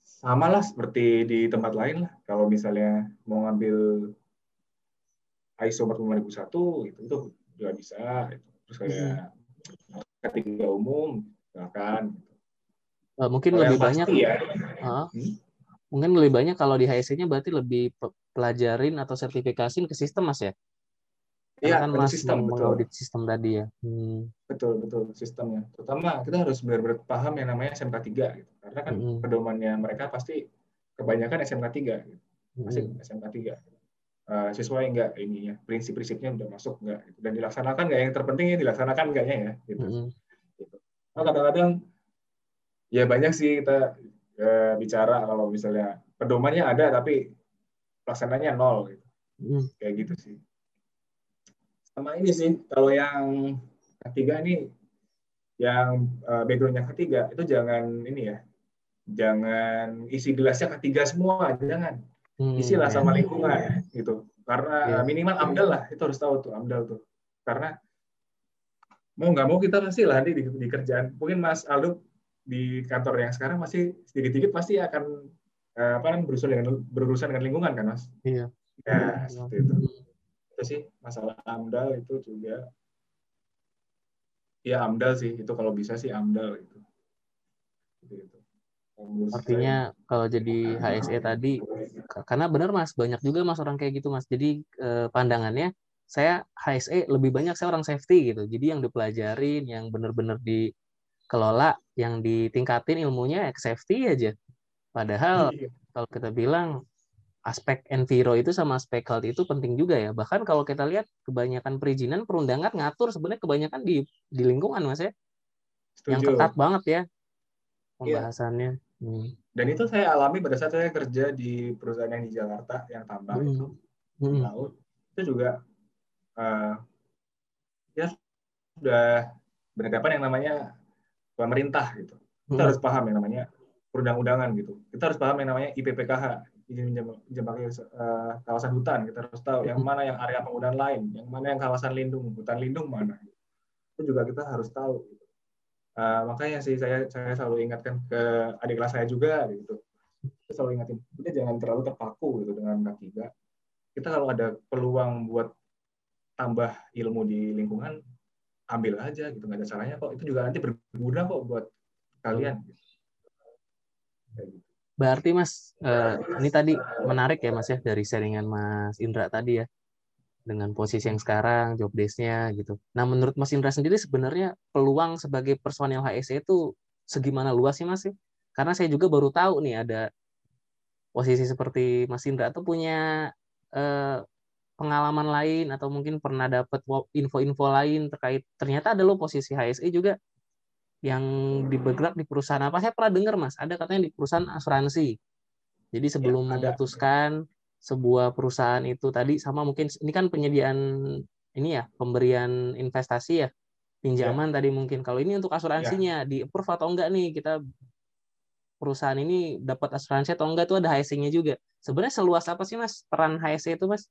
sama lah seperti di tempat lain lah kalau misalnya mau ngambil ISO 45001 gitu itu juga bisa gitu. terus kayak ketiga umum gitu. Uh, mungkin Kalau lebih banyak ya. Uh, hmm? mungkin lebih banyak kalau di HSC-nya berarti lebih dipelajarin atau sertifikasiin ke sistem mas ya? Iya, kan mas sistem betul. mengaudit sistem tadi ya. Hmm. Betul, betul sistemnya. Terutama kita harus benar-benar paham yang namanya SMK 3 gitu. Karena kan Hmm. pedomannya mereka pasti kebanyakan SMK 3 gitu. Pasti Hmm. SMK 3. Eh, sesuai enggak ininya, prinsip-prinsipnya udah masuk enggak gitu. Dan dilaksanakan enggak yang terpenting ya dilaksanakan enggaknya ya gitu. Hmm. gitu. Nah, kadang-kadang ya banyak sih kita eh, bicara kalau misalnya pedomannya ada tapi pelaksananya nol gitu. Hmm. Kayak gitu sih. Sama ini sih kalau yang ketiga ini yang eh, backgroundnya ketiga itu jangan ini ya jangan isi gelasnya ketiga semua jangan Hmm, isilah sama lingkungan gitu karena Iya. minimal amdal lah itu harus tahu tuh amdal tuh karena mau nggak mau kita pasti lah nanti di, di kerjaan mungkin Mas Aldo di kantor yang sekarang masih sedikit-sedikit pasti akan eh, apa kan berurusan dengan berurusan dengan lingkungan kan Mas Iya. ya seperti itu itu sih masalah amdal itu juga ya amdal sih itu kalau bisa sih amdal itu Gitu. Saya- Artinya kalau jadi HSE tadi, k- karena benar mas, banyak juga mas orang kayak gitu mas. Jadi eh, pandangannya saya HSE lebih banyak saya orang safety gitu. Jadi yang dipelajarin, yang benar-benar dikelola, yang ditingkatin ilmunya ya ke safety aja. Padahal Iya. kalau kita bilang aspek enviro itu sama aspek health itu penting juga ya. Bahkan kalau kita lihat kebanyakan perizinan perundangan ngatur sebenarnya kebanyakan di di lingkungan mas ya, yang Setuju. ketat banget ya Iya. pembahasannya. Hmm. Dan itu saya alami pada saat saya kerja di perusahaan yang di Jakarta yang tambang Hmm. itu Hmm. laut itu juga eh, ya sudah berhadapan yang namanya pemerintah gitu. Kita Hmm. harus paham yang namanya perundang-undangan gitu. Kita harus paham yang namanya IPPKH izin pinjam pakai eh, kawasan hutan. Kita harus tahu yang mana yang area penggunaan lain, yang mana yang kawasan lindung, hutan lindung mana. Itu juga kita harus tahu. gitu. Eh, makanya sih saya saya selalu ingatkan ke adik kelas saya juga gitu. Saya selalu ingatin, kita jangan terlalu terpaku gitu dengan K3. Kita kalau ada peluang buat tambah ilmu di lingkungan, ambil aja gitu, nggak ada salahnya kok. Itu juga nanti berguna kok buat kalian. Berarti Mas, eh, ini tadi menarik ya Mas ya dari sharingan Mas Indra tadi ya. Dengan posisi yang sekarang, job desk-nya gitu. Nah menurut Mas Indra sendiri sebenarnya peluang sebagai personil HSE itu segimana luas sih Mas? sih? Karena saya juga baru tahu nih ada posisi seperti Mas Indra tuh punya eh, pengalaman lain atau mungkin pernah dapat info-info lain terkait ternyata ada loh posisi HSE juga yang di bergerak di perusahaan apa? Saya pernah dengar mas. Ada katanya di perusahaan asuransi. Jadi sebelum ada. memutuskan sebuah perusahaan itu tadi sama mungkin ini kan penyediaan ini ya pemberian investasi ya pinjaman tadi mungkin. Kalau ini untuk asuransinya di approve atau enggak nih kita perusahaan ini dapat asuransi atau enggak tuh ada HSE-nya juga. Sebenarnya seluas apa sih mas peran HSE itu mas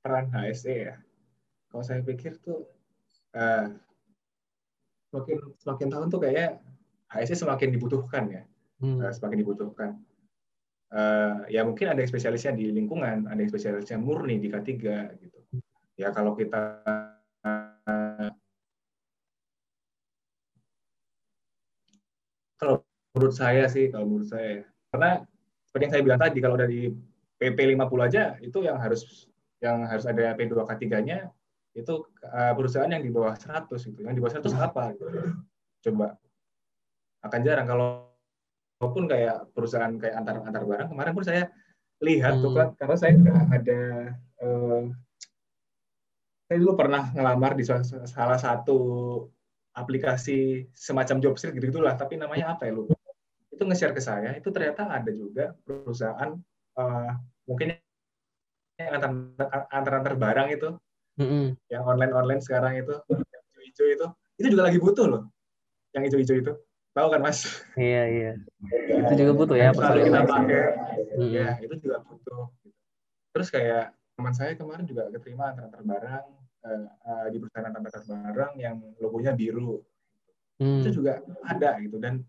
peran HSE ya. Kalau saya pikir tuh eh, semakin semakin tahun tuh kayaknya HSE semakin dibutuhkan ya, Hmm. eh, semakin dibutuhkan. Eh, ya mungkin ada yang spesialisnya di lingkungan, ada yang spesialisnya murni di K3 gitu. Ya kalau kita kalau menurut saya sih, kalau menurut saya, karena seperti yang saya bilang tadi, kalau dari PP 50 aja itu yang harus yang harus ada P2K3-nya itu uh, perusahaan yang di bawah 100 gitu. Yang di bawah 100 apa gitu. Coba. Akan jarang kalau walaupun kayak perusahaan kayak antar antar barang kemarin pun saya lihat tuh Hmm. kan karena saya juga ada eh, saya dulu pernah ngelamar di salah salah satu aplikasi semacam job street gitu gitulah tapi namanya apa ya lu itu nge-share ke saya itu ternyata ada juga perusahaan eh, mungkin antar antar antar barang itu Mm-mm. yang online online sekarang itu yang hijau-hijau itu itu juga lagi butuh loh yang hijau-hijau itu tahu kan mas Iya iya. Itu juga butuh ya selalu kita pakai Mm-mm. ya itu juga butuh terus kayak teman saya kemarin juga keterima antar antar barang eh, eh, di perusahaan antar antar barang yang logonya biru Hmm. itu juga ada gitu dan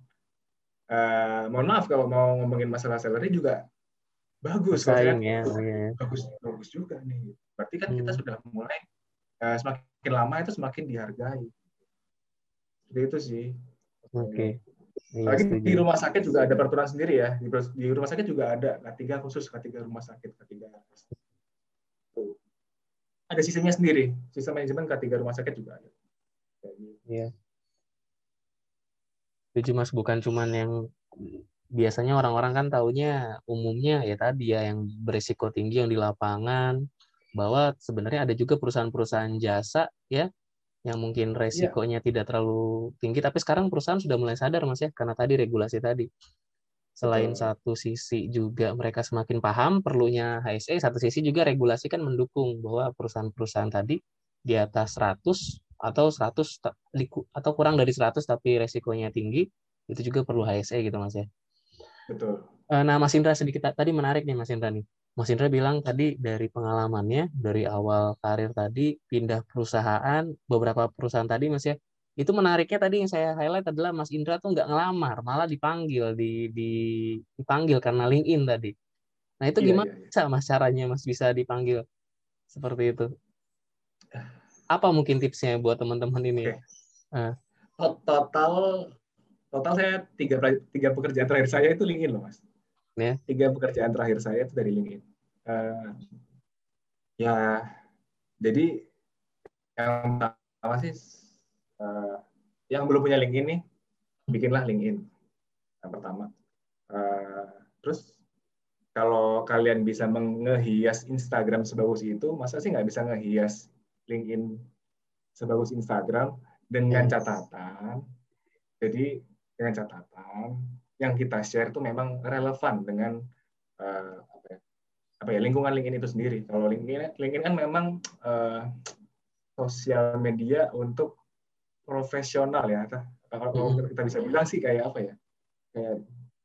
eh, mohon maaf kalau mau ngomongin masalah salary juga bagus Bersaing ya. Iya. bagus bagus juga nih berarti kan kita Hmm. sudah mulai eh, semakin lama itu semakin dihargai seperti itu sih Oke. Iya, Lagi di rumah sakit juga ada peraturan sendiri ya. Di, di rumah sakit juga ada K3 khusus, K3 rumah sakit, K3 ada sistemnya sendiri. Sistem manajemen K3 rumah sakit juga ada. Iya. Jadi mas bukan cuman yang biasanya orang-orang kan taunya umumnya ya tadi ya yang berisiko tinggi yang di lapangan bahwa sebenarnya ada juga perusahaan-perusahaan jasa ya yang mungkin iya. resikonya ya. tidak terlalu tinggi tapi sekarang perusahaan sudah mulai sadar mas ya karena tadi regulasi tadi selain Betul. satu sisi juga mereka semakin paham perlunya HSE satu sisi juga regulasi kan mendukung bahwa perusahaan-perusahaan tadi di atas 100 atau 100 atau kurang dari 100 tapi resikonya tinggi itu juga perlu HSE gitu Mas ya. Betul. Eh, nah Mas Indra sedikit tadi menarik nih Mas Indra nih. Mas Indra bilang tadi dari pengalamannya dari awal karir tadi pindah perusahaan beberapa perusahaan tadi Mas ya itu menariknya tadi yang saya highlight adalah Mas Indra tuh nggak ngelamar, malah dipanggil, di, di dipanggil karena LinkedIn tadi. Nah itu iya, gimana iya, iya. Mas caranya Mas bisa dipanggil seperti itu? Apa mungkin tipsnya buat teman-teman ini? Okay. Uh. Total total saya tiga tiga pekerjaan terakhir saya itu LinkedIn loh Mas. Yeah. Tiga pekerjaan terakhir saya itu dari LinkedIn. Uh, ya jadi yang pertama sih uh, yang belum punya LinkedIn nih, bikinlah LinkedIn yang pertama. Uh, terus kalau kalian bisa menghias Instagram sebagus itu, masa sih nggak bisa ngehias LinkedIn sebagus Instagram dengan catatan. Jadi dengan catatan yang kita share itu memang relevan dengan uh, apa, ya, apa ya lingkungan LinkedIn itu sendiri. Kalau LinkedIn, LinkedIn kan memang uh, sosial media untuk profesional ya. Kalau mm-hmm. kita bisa bilang sih kayak apa ya? Kayak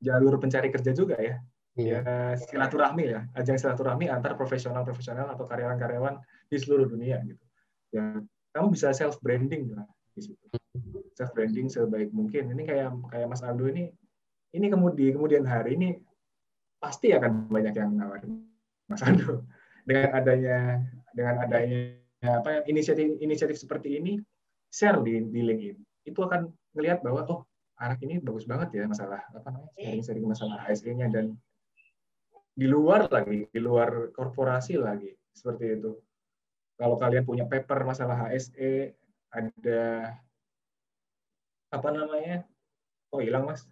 jalur pencari kerja juga ya. Yeah. Ya silaturahmi ya, ajang silaturahmi antar profesional-profesional atau karyawan-karyawan di seluruh dunia gitu. Ya, kamu bisa self branding lah di situ. Self branding sebaik mungkin. Ini kayak kayak Mas Aldo ini ini kemudian kemudian hari ini pasti akan banyak yang nawarin Mas Aldo dengan adanya dengan adanya apa inisiatif inisiatif seperti ini share di, di LinkedIn, itu akan melihat bahwa oh anak ini bagus banget ya masalah apa namanya sharing-sharing masalah HSE-nya dan di luar lagi, di luar korporasi lagi seperti itu. Kalau kalian punya paper masalah HSE, ada apa namanya? Oh hilang mas.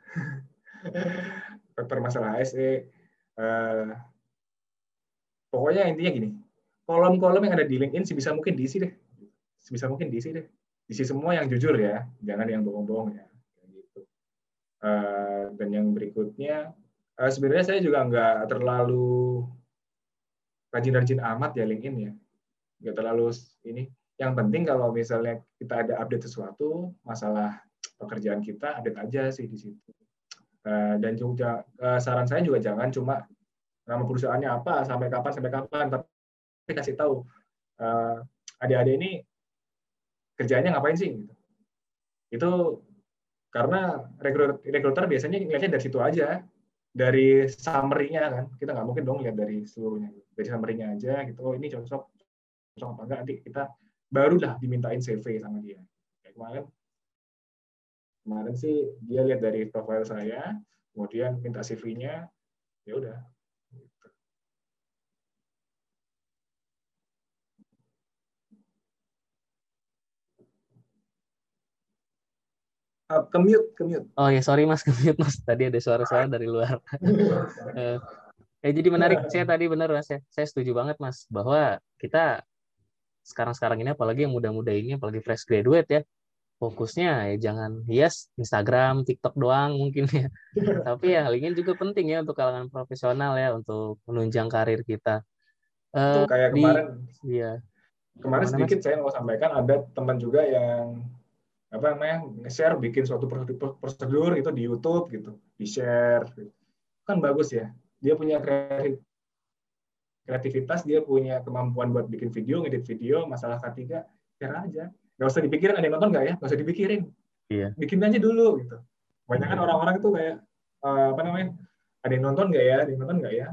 paper masalah HSE. Uh, eh, pokoknya intinya gini, kolom-kolom yang ada di LinkedIn sebisa mungkin diisi deh. Sebisa mungkin diisi deh isi semua yang jujur ya, jangan yang bohong-bohong ya. Gitu. Uh, dan yang berikutnya, uh, sebenarnya saya juga nggak terlalu rajin-rajin amat ya LinkedIn ya, nggak terlalu ini. Yang penting kalau misalnya kita ada update sesuatu, masalah pekerjaan kita, update aja sih di situ. Uh, dan juga uh, saran saya juga jangan cuma nama perusahaannya apa, sampai kapan, sampai kapan, tapi kasih tahu uh, adik-adik ini kerjanya ngapain sih gitu. Itu karena rekruter biasanya ngeliatnya dari situ aja, dari summary-nya kan. Kita nggak mungkin dong lihat dari seluruhnya. Dari summary-nya aja gitu. Oh, ini cocok cocok apa enggak nanti kita barulah dimintain CV sama dia. Kayak kemarin kemarin sih dia lihat dari profil saya, kemudian minta CV-nya, ya udah. Uh, kemute kemute. Oh ya sorry mas kemute mas. Tadi ada suara-suara dari luar. Uh, eh jadi menarik. Saya tadi benar mas ya. Saya setuju banget mas bahwa kita sekarang-sekarang ini apalagi yang muda-muda ini apalagi fresh graduate ya fokusnya ya jangan hias Instagram, TikTok doang mungkin ya. Tapi ya LinkedIn juga penting ya untuk kalangan profesional ya untuk menunjang karir kita. Uh, kayak di, kemarin. Iya. Kemarin sedikit mas? saya mau sampaikan ada teman juga yang apa namanya nge-share bikin suatu prosedur itu di YouTube gitu di share gitu. kan bagus ya dia punya kreativitas dia punya kemampuan buat bikin video ngedit video masalah ketiga share aja nggak usah dipikirin ada yang nonton nggak ya nggak usah dipikirin iya. bikin aja dulu gitu banyak kan iya. orang-orang itu kayak uh, apa namanya ada yang nonton nggak ya ada yang nonton nggak ya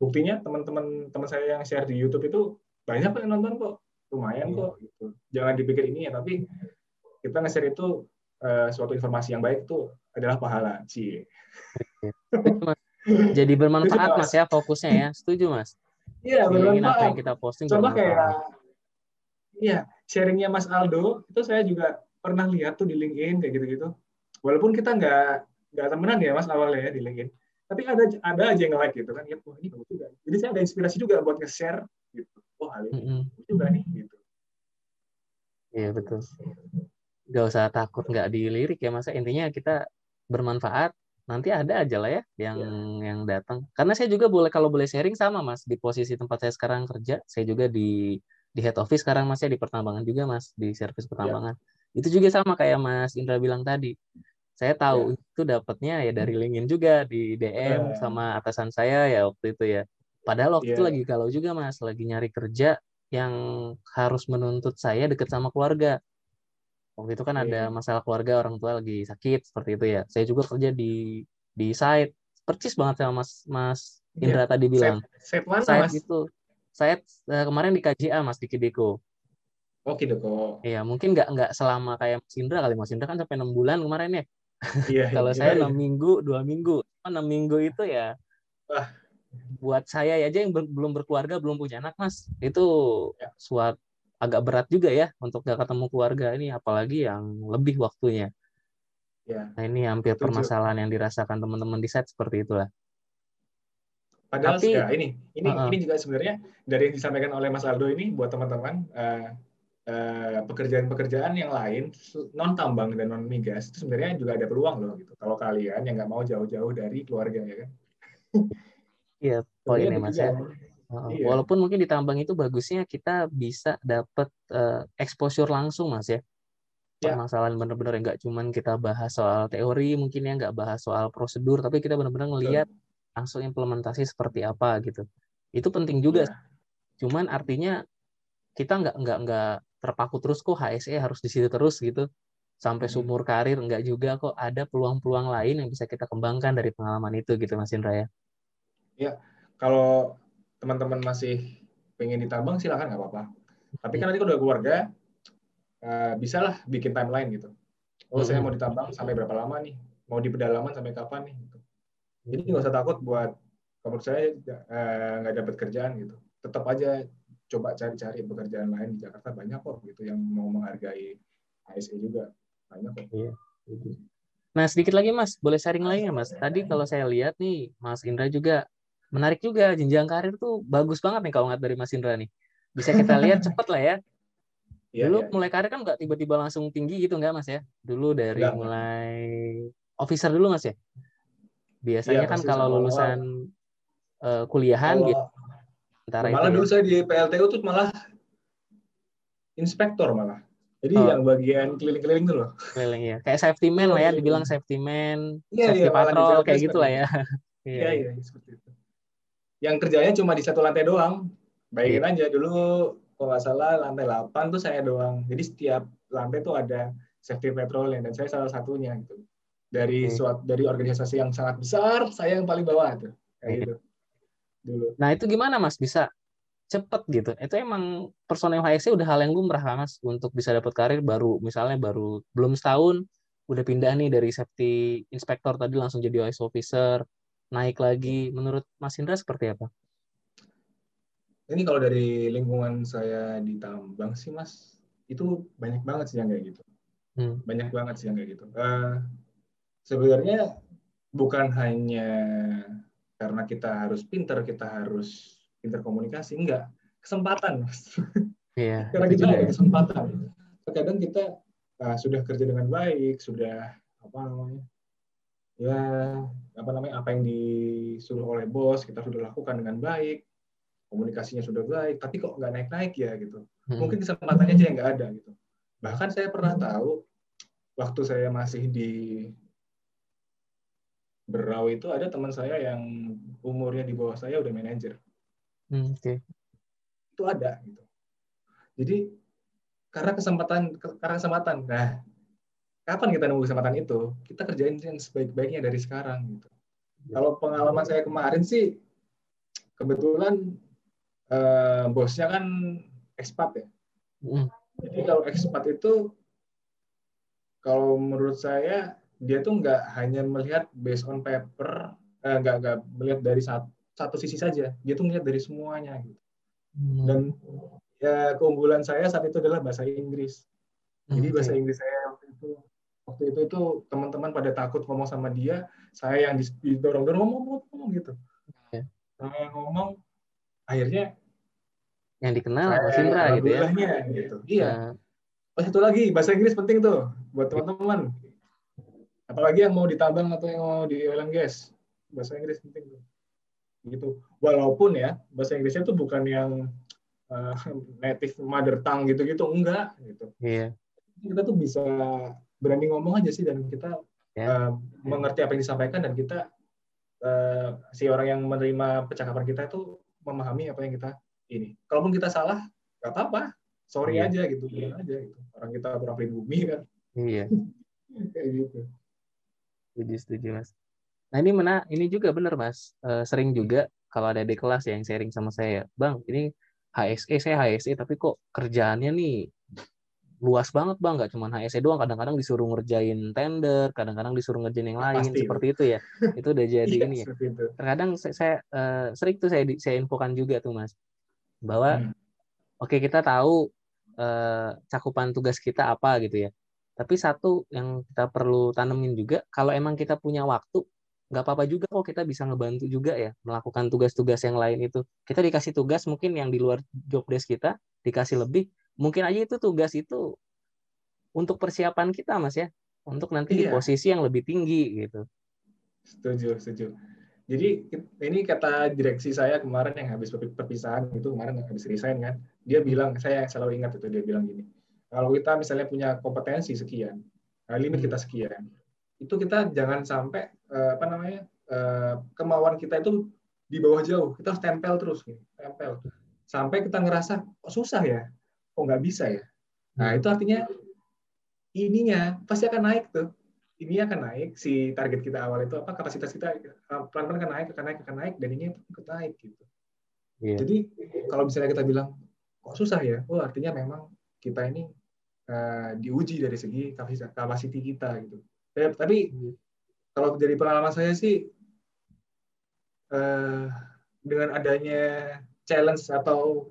buktinya teman-teman teman saya yang share di YouTube itu banyak yang nonton kok lumayan iya. kok gitu jangan dipikir ini ya tapi kita nge-share itu uh, suatu informasi yang baik itu adalah pahala. Cie. Jadi bermanfaat mas. ya fokusnya ya. Setuju mas? Iya bermanfaat. Apa yang kita posting Coba kayak Iya, sharingnya Mas Aldo itu saya juga pernah lihat tuh di LinkedIn kayak gitu-gitu. Walaupun kita nggak nggak temenan ya Mas awalnya ya di LinkedIn, tapi ada ada aja yang like gitu kan. Ya, wah ini bagus juga. Jadi saya ada inspirasi juga buat nge-share gitu. Oh hal ini mm -hmm. juga nih gitu. Iya betul. Gak usah takut nggak dilirik ya masa intinya kita bermanfaat nanti ada aja lah ya yang ya. yang datang. Karena saya juga boleh kalau boleh sharing sama Mas di posisi tempat saya sekarang kerja, saya juga di di head office sekarang Mas ya di pertambangan juga Mas di servis pertambangan. Ya. Itu juga sama kayak Mas Indra bilang tadi. Saya tahu ya. itu dapatnya ya dari LinkedIn juga di DM ya. sama atasan saya ya waktu itu ya. Padahal waktu ya. itu lagi kalau juga Mas lagi nyari kerja yang harus menuntut saya deket sama keluarga waktu itu kan ada iya. masalah keluarga orang tua lagi sakit seperti itu ya saya juga kerja di di site percis banget sama mas mas iya. Indra yeah. tadi bilang site, site mana site mas itu saya uh, kemarin di KJA mas di Kideko oh Kideko iya mungkin nggak nggak selama kayak mas Indra kali mas Indra kan sampai enam bulan kemarin ya yeah, kalau yeah, saya enam yeah. minggu dua minggu enam minggu itu ya ah. buat saya aja yang ber, belum berkeluarga belum punya anak mas itu yeah. suatu agak berat juga ya untuk gak ketemu keluarga ini apalagi yang lebih waktunya. Ya. Nah ini hampir Tujuh. permasalahan yang dirasakan teman-teman di set seperti itulah. Padahal Tapi, ya, ini ini uh -uh. ini juga sebenarnya dari yang disampaikan oleh Mas Aldo ini buat teman-teman uh, uh, pekerjaan-pekerjaan yang lain non tambang dan non migas itu sebenarnya juga ada peluang loh gitu. Kalau kalian yang nggak mau jauh-jauh dari keluarga ya kan. Iya, poin ini Mas ya. Iya. Walaupun mungkin di tambang itu bagusnya kita bisa dapat uh, exposure langsung mas ya. ya. Permasalahan benar-benar nggak cuman kita bahas soal teori mungkin ya nggak bahas soal prosedur tapi kita benar-benar ngelihat langsung implementasi seperti apa gitu. Itu penting juga. Ya. Cuman artinya kita nggak nggak nggak terpaku terus kok HSE harus di situ terus gitu sampai hmm. sumur karir nggak juga kok ada peluang-peluang lain yang bisa kita kembangkan dari pengalaman itu gitu Mas Indra ya. Ya, kalau teman-teman masih pengen ditambang silakan nggak apa-apa. Tapi kan nanti kalau udah keluarga uh, bisalah bikin timeline gitu. Oh saya mau ditambang sampai berapa lama nih? Mau di pedalaman sampai kapan nih? Gitu. Jadi nggak usah takut buat menurut saya uh, nggak dapat kerjaan gitu. Tetap aja coba cari-cari pekerjaan lain di Jakarta banyak kok gitu yang mau menghargai ASE juga banyak kok. Iya. Nah sedikit lagi Mas, boleh sharing lagi ya Mas? Tadi kalau saya lihat nih Mas Indra juga menarik juga jenjang karir tuh bagus banget nih kalau nggak dari Mas Indra nih. Bisa kita lihat cepet lah ya. Yeah, Dulu yeah. mulai karir kan nggak tiba-tiba langsung tinggi gitu nggak Mas ya? Dulu dari Enggak. mulai officer dulu Mas ya. Biasanya yeah, kan kalau lulusan uh, kuliahan kalau, gitu. Antara malah itu dulu ya. saya di PLTU tuh malah inspektor malah. Jadi oh. yang bagian keliling-keliling tuh loh. Keliling ya. Kayak safety man lah ya, dibilang safety man, yeah, safety yeah, patrol kayak gitu lah ya. Iya, iya, iya, seperti itu yang kerjanya cuma di satu lantai doang. Bayangin yeah. aja dulu kalau nggak salah lantai 8 tuh saya doang. Jadi setiap lantai tuh ada safety patrolnya dan saya salah satunya gitu. Dari okay. suatu dari organisasi yang sangat besar, saya yang paling bawah tuh. Kayak gitu. Dulu. Nah, itu gimana Mas bisa cepet gitu? Itu emang personel HSC udah hal yang lumrah Mas untuk bisa dapat karir baru misalnya baru belum setahun udah pindah nih dari safety inspector tadi langsung jadi IS officer naik lagi. Menurut Mas Indra seperti apa? Ini kalau dari lingkungan saya di tambang sih Mas, itu banyak banget sih yang kayak gitu. Hmm. Banyak banget sih yang kayak gitu. Uh, sebenarnya bukan hanya karena kita harus pinter, kita harus pinter komunikasi, enggak. Kesempatan, Mas. Iya, karena kita ada ya. kesempatan. Terkadang kita uh, sudah kerja dengan baik, sudah apa namanya, ya apa namanya apa yang disuruh oleh bos kita sudah lakukan dengan baik komunikasinya sudah baik tapi kok nggak naik naik ya gitu hmm. mungkin kesempatannya aja yang nggak ada gitu bahkan saya pernah tahu waktu saya masih di Berau itu ada teman saya yang umurnya di bawah saya udah manajer hmm, okay. itu ada gitu jadi karena kesempatan karena kesempatan nah kapan kita nunggu kesempatan itu? Kita kerjain yang sebaik-baiknya dari sekarang gitu. Ya. Kalau pengalaman saya kemarin sih kebetulan eh, bosnya kan ekspat ya. Mm. Jadi kalau ekspat itu kalau menurut saya dia tuh nggak hanya melihat based on paper, eh, nggak nggak melihat dari satu, satu sisi saja. Dia tuh melihat dari semuanya gitu. Hmm. Dan ya keunggulan saya saat itu adalah bahasa Inggris. Jadi bahasa Inggris saya waktu itu waktu itu itu teman-teman pada takut ngomong sama dia, saya yang didorong-dorong ngomong, ngomong, ngomong gitu. Okay. Saya ngomong, akhirnya yang dikenal Mas Indra gitu ya. Gitu. Iya. Nah. Oh, satu lagi bahasa Inggris penting tuh buat teman-teman. Apalagi yang mau ditambang atau yang mau di oil and gas. Bahasa Inggris penting tuh. Gitu. Walaupun ya bahasa Inggrisnya tuh bukan yang uh, native mother tongue gitu-gitu enggak gitu. Iya. Kita tuh bisa berani ngomong aja sih dan kita yeah. uh, mengerti apa yang disampaikan dan kita uh, si orang yang menerima percakapan kita itu memahami apa yang kita ini. Kalaupun kita salah, nggak apa-apa. Sorry yeah. aja gitu, bilang aja gitu. Orang kita kurang bumi kan. Iya. Kayak gitu. Setuju, setuju mas. Nah ini mana? Ini juga benar mas. Uh, sering juga kalau ada di kelas yang sharing sama saya, bang, ini HSE saya HSE tapi kok kerjaannya nih luas banget bang nggak cuma HSE doang kadang-kadang disuruh ngerjain tender kadang-kadang disuruh ngerjain yang lain Pasti. seperti itu ya itu udah jadi iya, ini ya terkadang saya, saya uh, sering tuh saya saya infokan juga tuh mas bahwa hmm. oke okay, kita tahu uh, cakupan tugas kita apa gitu ya tapi satu yang kita perlu tanemin juga kalau emang kita punya waktu nggak apa-apa juga kok kita bisa ngebantu juga ya melakukan tugas-tugas yang lain itu. Kita dikasih tugas mungkin yang di luar job desk kita dikasih lebih mungkin aja itu tugas itu untuk persiapan kita mas ya. Untuk nanti iya. di posisi yang lebih tinggi gitu. Setuju setuju. Jadi ini kata direksi saya kemarin yang habis perpisahan itu kemarin habis resign kan dia bilang saya selalu ingat itu dia bilang gini kalau kita misalnya punya kompetensi sekian nah, limit kita hmm. sekian itu kita jangan sampai eh, apa namanya eh, kemauan kita itu di bawah jauh. Kita harus tempel terus tempel. Sampai kita ngerasa kok susah ya? Kok nggak bisa ya? Nah hmm. itu artinya ininya pasti akan naik tuh. Ini akan naik si target kita awal itu apa kapasitas kita pelan-pelan akan naik akan naik akan naik dan ini ikut naik gitu. Yeah. jadi kalau misalnya kita bilang kok susah ya? Oh artinya memang kita ini uh, diuji dari segi kapasitas kapasiti kita gitu. Ya, tapi yeah. kalau dari pengalaman saya sih uh, dengan adanya challenge atau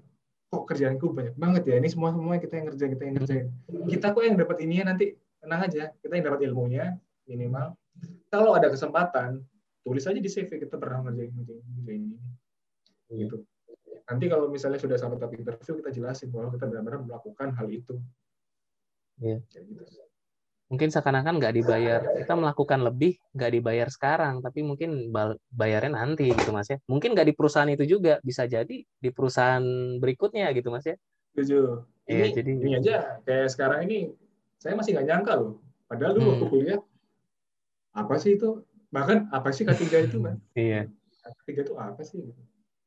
kok kerjaanku banyak banget ya ini semua semua kita yang kerja kita yang ngerjain. Kita kok yang dapat ini nanti tenang aja kita yang dapat ilmunya minimal. Kalau ada kesempatan tulis aja di CV kita pernah ngerjain ngerjain, ngerjain ini. Gitu. Nanti kalau misalnya sudah sampai tahap interview kita jelasin bahwa kita benar-benar melakukan hal itu Iya. gitu mungkin seakan-akan nggak dibayar. Kita melakukan lebih nggak dibayar sekarang. Tapi mungkin bayarnya nanti gitu mas ya. Mungkin nggak di perusahaan itu juga. Bisa jadi di perusahaan berikutnya gitu mas ya. Setuju. Ini, ya, jadi ini aja. Kayak sekarang ini saya masih nggak nyangka loh. Padahal dulu hmm. waktu kuliah apa sih itu? Bahkan apa sih ketiga itu kan iya. Ketiga itu apa sih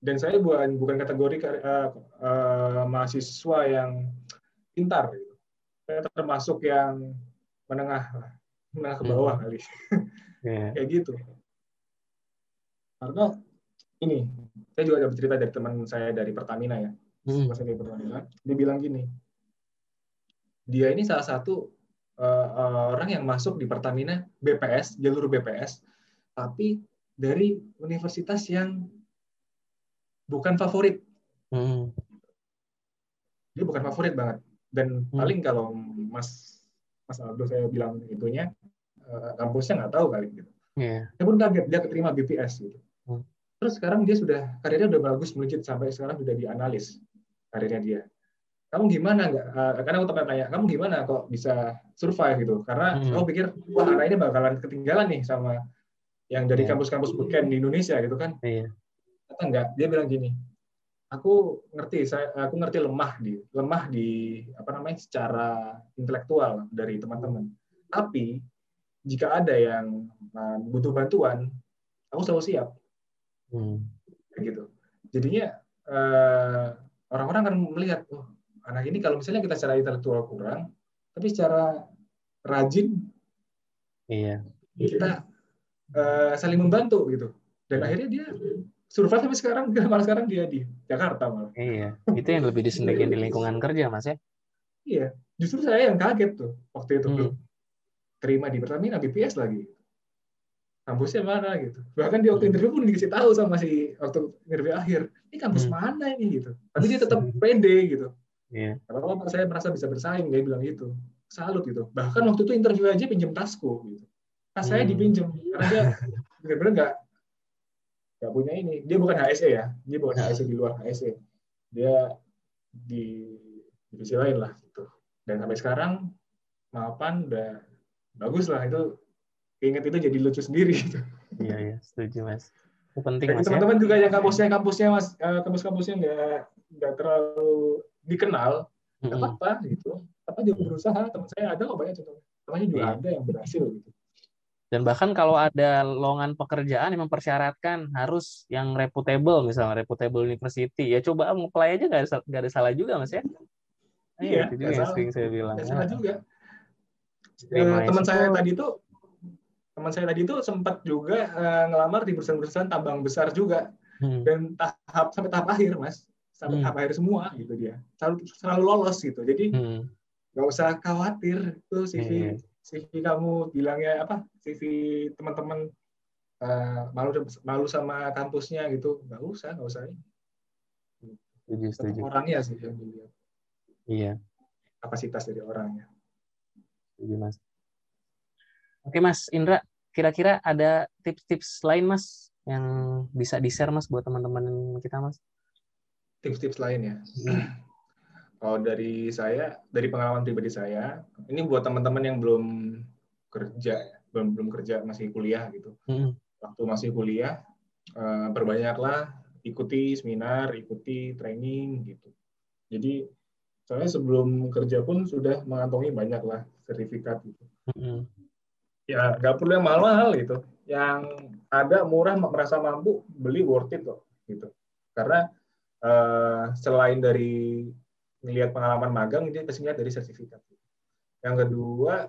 dan saya bukan bukan kategori uh, uh, mahasiswa yang pintar. gitu. Saya termasuk yang menengah menengah ke hmm. bawah hmm. kali yeah. kayak gitu karena ini saya juga ada bercerita dari teman saya dari Pertamina ya hmm. dari Pertamina dia bilang gini dia ini salah satu uh, orang yang masuk di Pertamina BPS jalur BPS tapi dari universitas yang bukan favorit hmm. dia bukan favorit banget dan hmm. paling kalau Mas Mas Aldo saya bilang itunya uh, kampusnya nggak tahu kali gitu. Yeah. Saya pun kaget dia keterima BPS gitu. Hmm. Terus sekarang dia sudah karirnya udah bagus melejit sampai sekarang sudah dianalis karirnya dia. Kamu gimana nggak? Uh, karena aku tanya, kamu gimana kok bisa survive gitu? Karena hmm. aku pikir wah anak ini bakalan ketinggalan nih sama yang dari iya. kampus-kampus yeah. beken di Indonesia gitu kan? Yeah. Atau enggak? Dia bilang gini, aku ngerti saya aku ngerti lemah di lemah di apa namanya secara intelektual dari teman-teman. Tapi jika ada yang uh, butuh bantuan aku selalu siap. Hmm. gitu. Jadinya uh, orang-orang akan melihat oh anak ini kalau misalnya kita secara intelektual kurang tapi secara rajin iya. kita uh, saling membantu gitu. Dan hmm. akhirnya dia survive sampai sekarang malah sekarang dia di Jakarta malah. Iya, itu yang lebih disenengin di lingkungan kerja mas ya. Iya, justru saya yang kaget tuh waktu itu hmm. terima di Pertamina BPS lagi kampusnya mana gitu bahkan di waktu interview pun dikasih tahu sama si waktu interview akhir ini kampus hmm. mana ini gitu tapi dia tetap pede gitu yeah. apa saya merasa bisa bersaing dia bilang gitu salut gitu bahkan waktu itu interview aja pinjam tasku gitu tas hmm. saya dipinjam karena dia benar-benar nggak nggak punya ini dia bukan HSE ya dia bukan HSE di luar HSE dia di divisi lain lah gitu dan sampai sekarang maafan udah bagus lah itu ingat itu jadi lucu sendiri gitu. Iya iya setuju mas. Itu penting mas. Ya. Teman-teman ya? juga yang kampusnya kampusnya mas eh, kampus-kampusnya nggak nggak terlalu dikenal nggak mm -hmm. apa-apa gitu. Apa juga berusaha teman saya ada kok banyak contohnya. Temannya juga yeah. ada yang berhasil gitu. Dan bahkan kalau ada lowongan pekerjaan yang mempersyaratkan harus yang reputable, misalnya reputable university, ya coba apply aja nggak ada, gak ada salah juga mas ya. Iya, itu juga yang sering saya bilang. Gak salah juga. Eh, teman saya tadi tuh teman saya tadi itu sempat juga uh, ngelamar di perusahaan-perusahaan tambang besar juga hmm. dan tahap sampai tahap akhir mas sampai hmm. tahap akhir semua gitu dia selalu selalu lolos gitu jadi hmm. nggak hmm. usah khawatir tuh CV hmm. CV kamu bilangnya apa CV teman-teman uh, malu malu sama kampusnya gitu nggak usah nggak usah setuju, setuju. orangnya sih yang dilihat iya kapasitas dari orangnya setuju mas Oke Mas Indra, kira-kira ada tips-tips lain Mas yang bisa di-share Mas buat teman-teman kita Mas? Tips-tips lain ya. Hmm. Kalau dari saya, dari pengalaman pribadi saya, ini buat teman-teman yang belum kerja, belum belum kerja masih kuliah gitu. Hmm. Waktu masih kuliah, uh, perbanyaklah ikuti seminar, ikuti training gitu. Jadi saya sebelum kerja pun sudah mengantongi banyak lah sertifikat gitu. Hmm ya nggak perlu yang mahal-mahal gitu yang ada murah merasa mampu beli worth it kok gitu karena uh, selain dari melihat pengalaman magang dia pasti lihat dari sertifikat yang kedua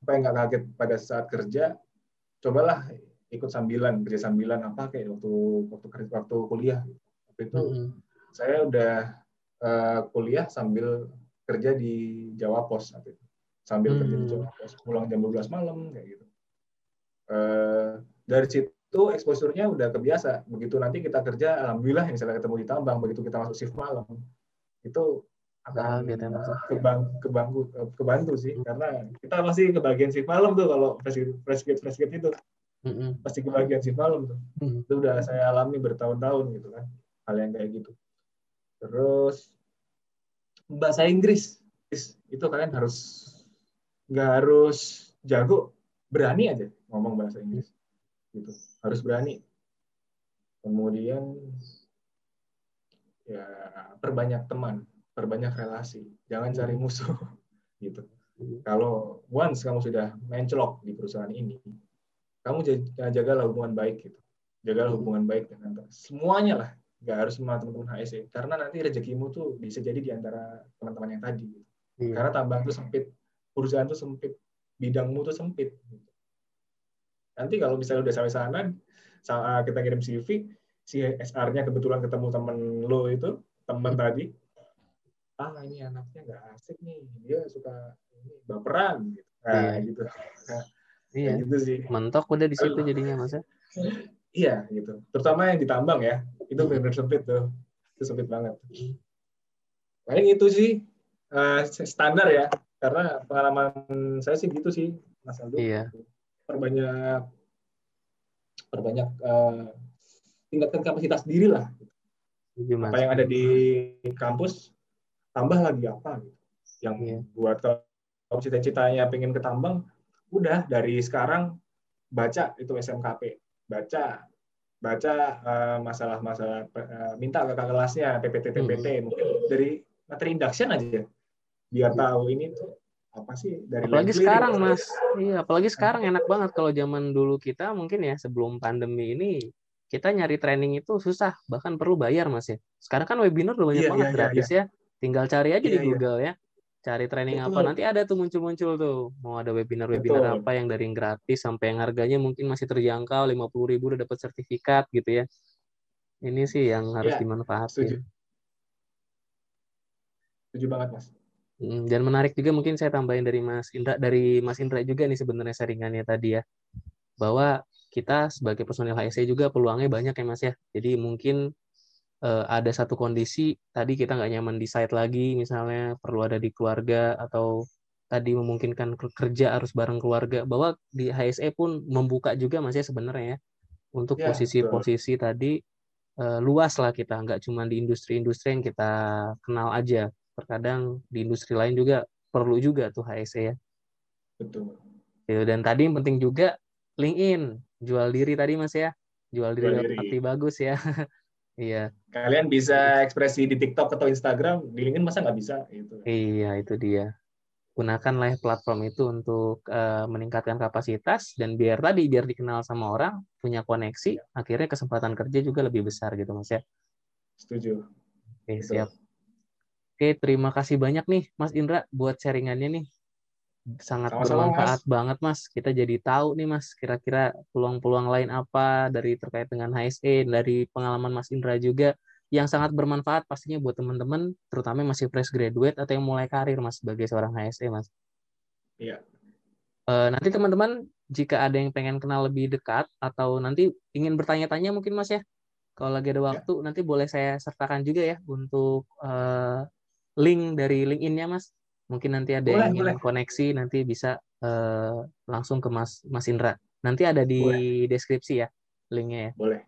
apa yang nggak kaget pada saat kerja cobalah ikut sambilan kerja sambilan apa kayak waktu waktu waktu kuliah waktu itu mm -hmm. saya udah uh, kuliah sambil kerja di Jawa Pos waktu itu sambil hmm. kerja di Jawa pulang jam 12 malam kayak gitu. Uh, dari situ exposure-nya udah kebiasa. Begitu nanti kita kerja, alhamdulillah misalnya ketemu di tambang, begitu kita masuk shift malam, itu akan nah, kebang, kebantu, kebantu sih, hmm. karena kita pasti kebagian shift malam tuh kalau fresh fresh gate itu, hmm. pasti kebagian shift malam tuh. Hmm. Itu udah saya alami bertahun-tahun gitu kan, hal yang kayak gitu. Terus bahasa Inggris, itu kalian harus nggak harus jago berani aja ngomong bahasa Inggris gitu harus berani kemudian ya perbanyak teman perbanyak relasi. Jangan cari musuh gitu. Kalau once kamu sudah mencelok di perusahaan ini kamu jagalah hubungan baik gitu. Jagalah hubungan baik dengan semuanya lah nggak harus sama teman-teman HSE karena nanti rezekimu tuh bisa jadi di antara teman-teman yang tadi gitu. Iya. karena tambang tuh sempit perusahaan tuh sempit, bidangmu tuh sempit. Nanti kalau misalnya udah sampai sana, kita kirim CV, si SR-nya kebetulan ketemu temen lo itu, temen tadi, ah ini anaknya nggak asik nih, dia suka ini baperan, gitu. Nah, iya. gitu. Nah, iya. gitu sih. Mentok udah di situ jadinya masa. Iya, gitu. Terutama yang ditambang ya, itu benar-benar sempit tuh, itu sempit banget. Paling itu sih uh, standar ya karena pengalaman saya sih gitu sih Mas Aldo iya. perbanyak perbanyak uh, tingkatkan kapasitas diri lah. Iya, apa yang ada di kampus tambah lagi apa gitu. Yang iya. buat kalau cita-citanya pengen ke tambang udah dari sekarang baca itu SMKP baca baca uh, masalah-masalah uh, minta ke kelasnya PPT PPT hmm. mungkin dari materi induction aja. Biar tahu ini tuh apa sih dari apalagi sekarang gitu. mas. Iya apalagi sekarang enak banget kalau zaman dulu kita mungkin ya sebelum pandemi ini kita nyari training itu susah bahkan perlu bayar mas ya. Sekarang kan webinar udah banyak iya, banget iya, iya gratis iya, ya. Tinggal cari aja iya, di iya. Google iya. ya. Cari training Betul. apa nanti ada tuh muncul-muncul tuh. Mau ada webinar-webinar apa yang dari yang gratis sampai yang harganya mungkin masih terjangkau lima puluh ribu udah dapat sertifikat gitu ya. Ini sih yang harus ya, dimanfaatin. setuju. setuju banget mas. Hmm, dan menarik juga mungkin saya tambahin dari Mas Indra dari Mas Indra juga nih sebenarnya sharingannya tadi ya. Bahwa kita sebagai personil HSE juga peluangnya banyak ya Mas ya. Jadi mungkin uh, ada satu kondisi tadi kita nggak nyaman di site lagi misalnya perlu ada di keluarga atau tadi memungkinkan kerja harus bareng keluarga bahwa di HSE pun membuka juga Mas ya sebenarnya ya untuk ya, posisi-posisi ya, tadi uh, luas lah kita nggak cuma di industri-industri yang kita kenal aja terkadang di industri lain juga perlu juga tuh HSE ya. Betul. Gitu. Dan tadi yang penting juga LinkedIn, jual diri tadi Mas ya. Jual diri, jual diri. bagus ya. iya. Kalian bisa ekspresi di TikTok atau Instagram, di LinkedIn masa nggak bisa gitu. Iya, itu dia. Gunakanlah platform itu untuk uh, meningkatkan kapasitas dan biar tadi biar dikenal sama orang, punya koneksi, ya. akhirnya kesempatan kerja juga lebih besar gitu Mas ya. Setuju. Oke, Betul. siap. Oke, terima kasih banyak nih Mas Indra buat sharingannya nih. Sangat Sama-sama, bermanfaat mas. banget Mas. Kita jadi tahu nih Mas, kira-kira peluang-peluang lain apa dari terkait dengan HSE, dari pengalaman Mas Indra juga yang sangat bermanfaat pastinya buat teman-teman, terutama yang masih fresh graduate atau yang mulai karir Mas sebagai seorang HSE Mas. Iya. Uh, nanti teman-teman jika ada yang pengen kenal lebih dekat atau nanti ingin bertanya-tanya mungkin Mas ya, kalau lagi ada iya. waktu ya. nanti boleh saya sertakan juga ya untuk uh, link dari LinkedIn-nya Mas. Mungkin nanti ada boleh, yang boleh. koneksi nanti bisa uh, langsung ke Mas Mas Indra. Nanti ada di boleh. deskripsi ya linknya ya. Boleh.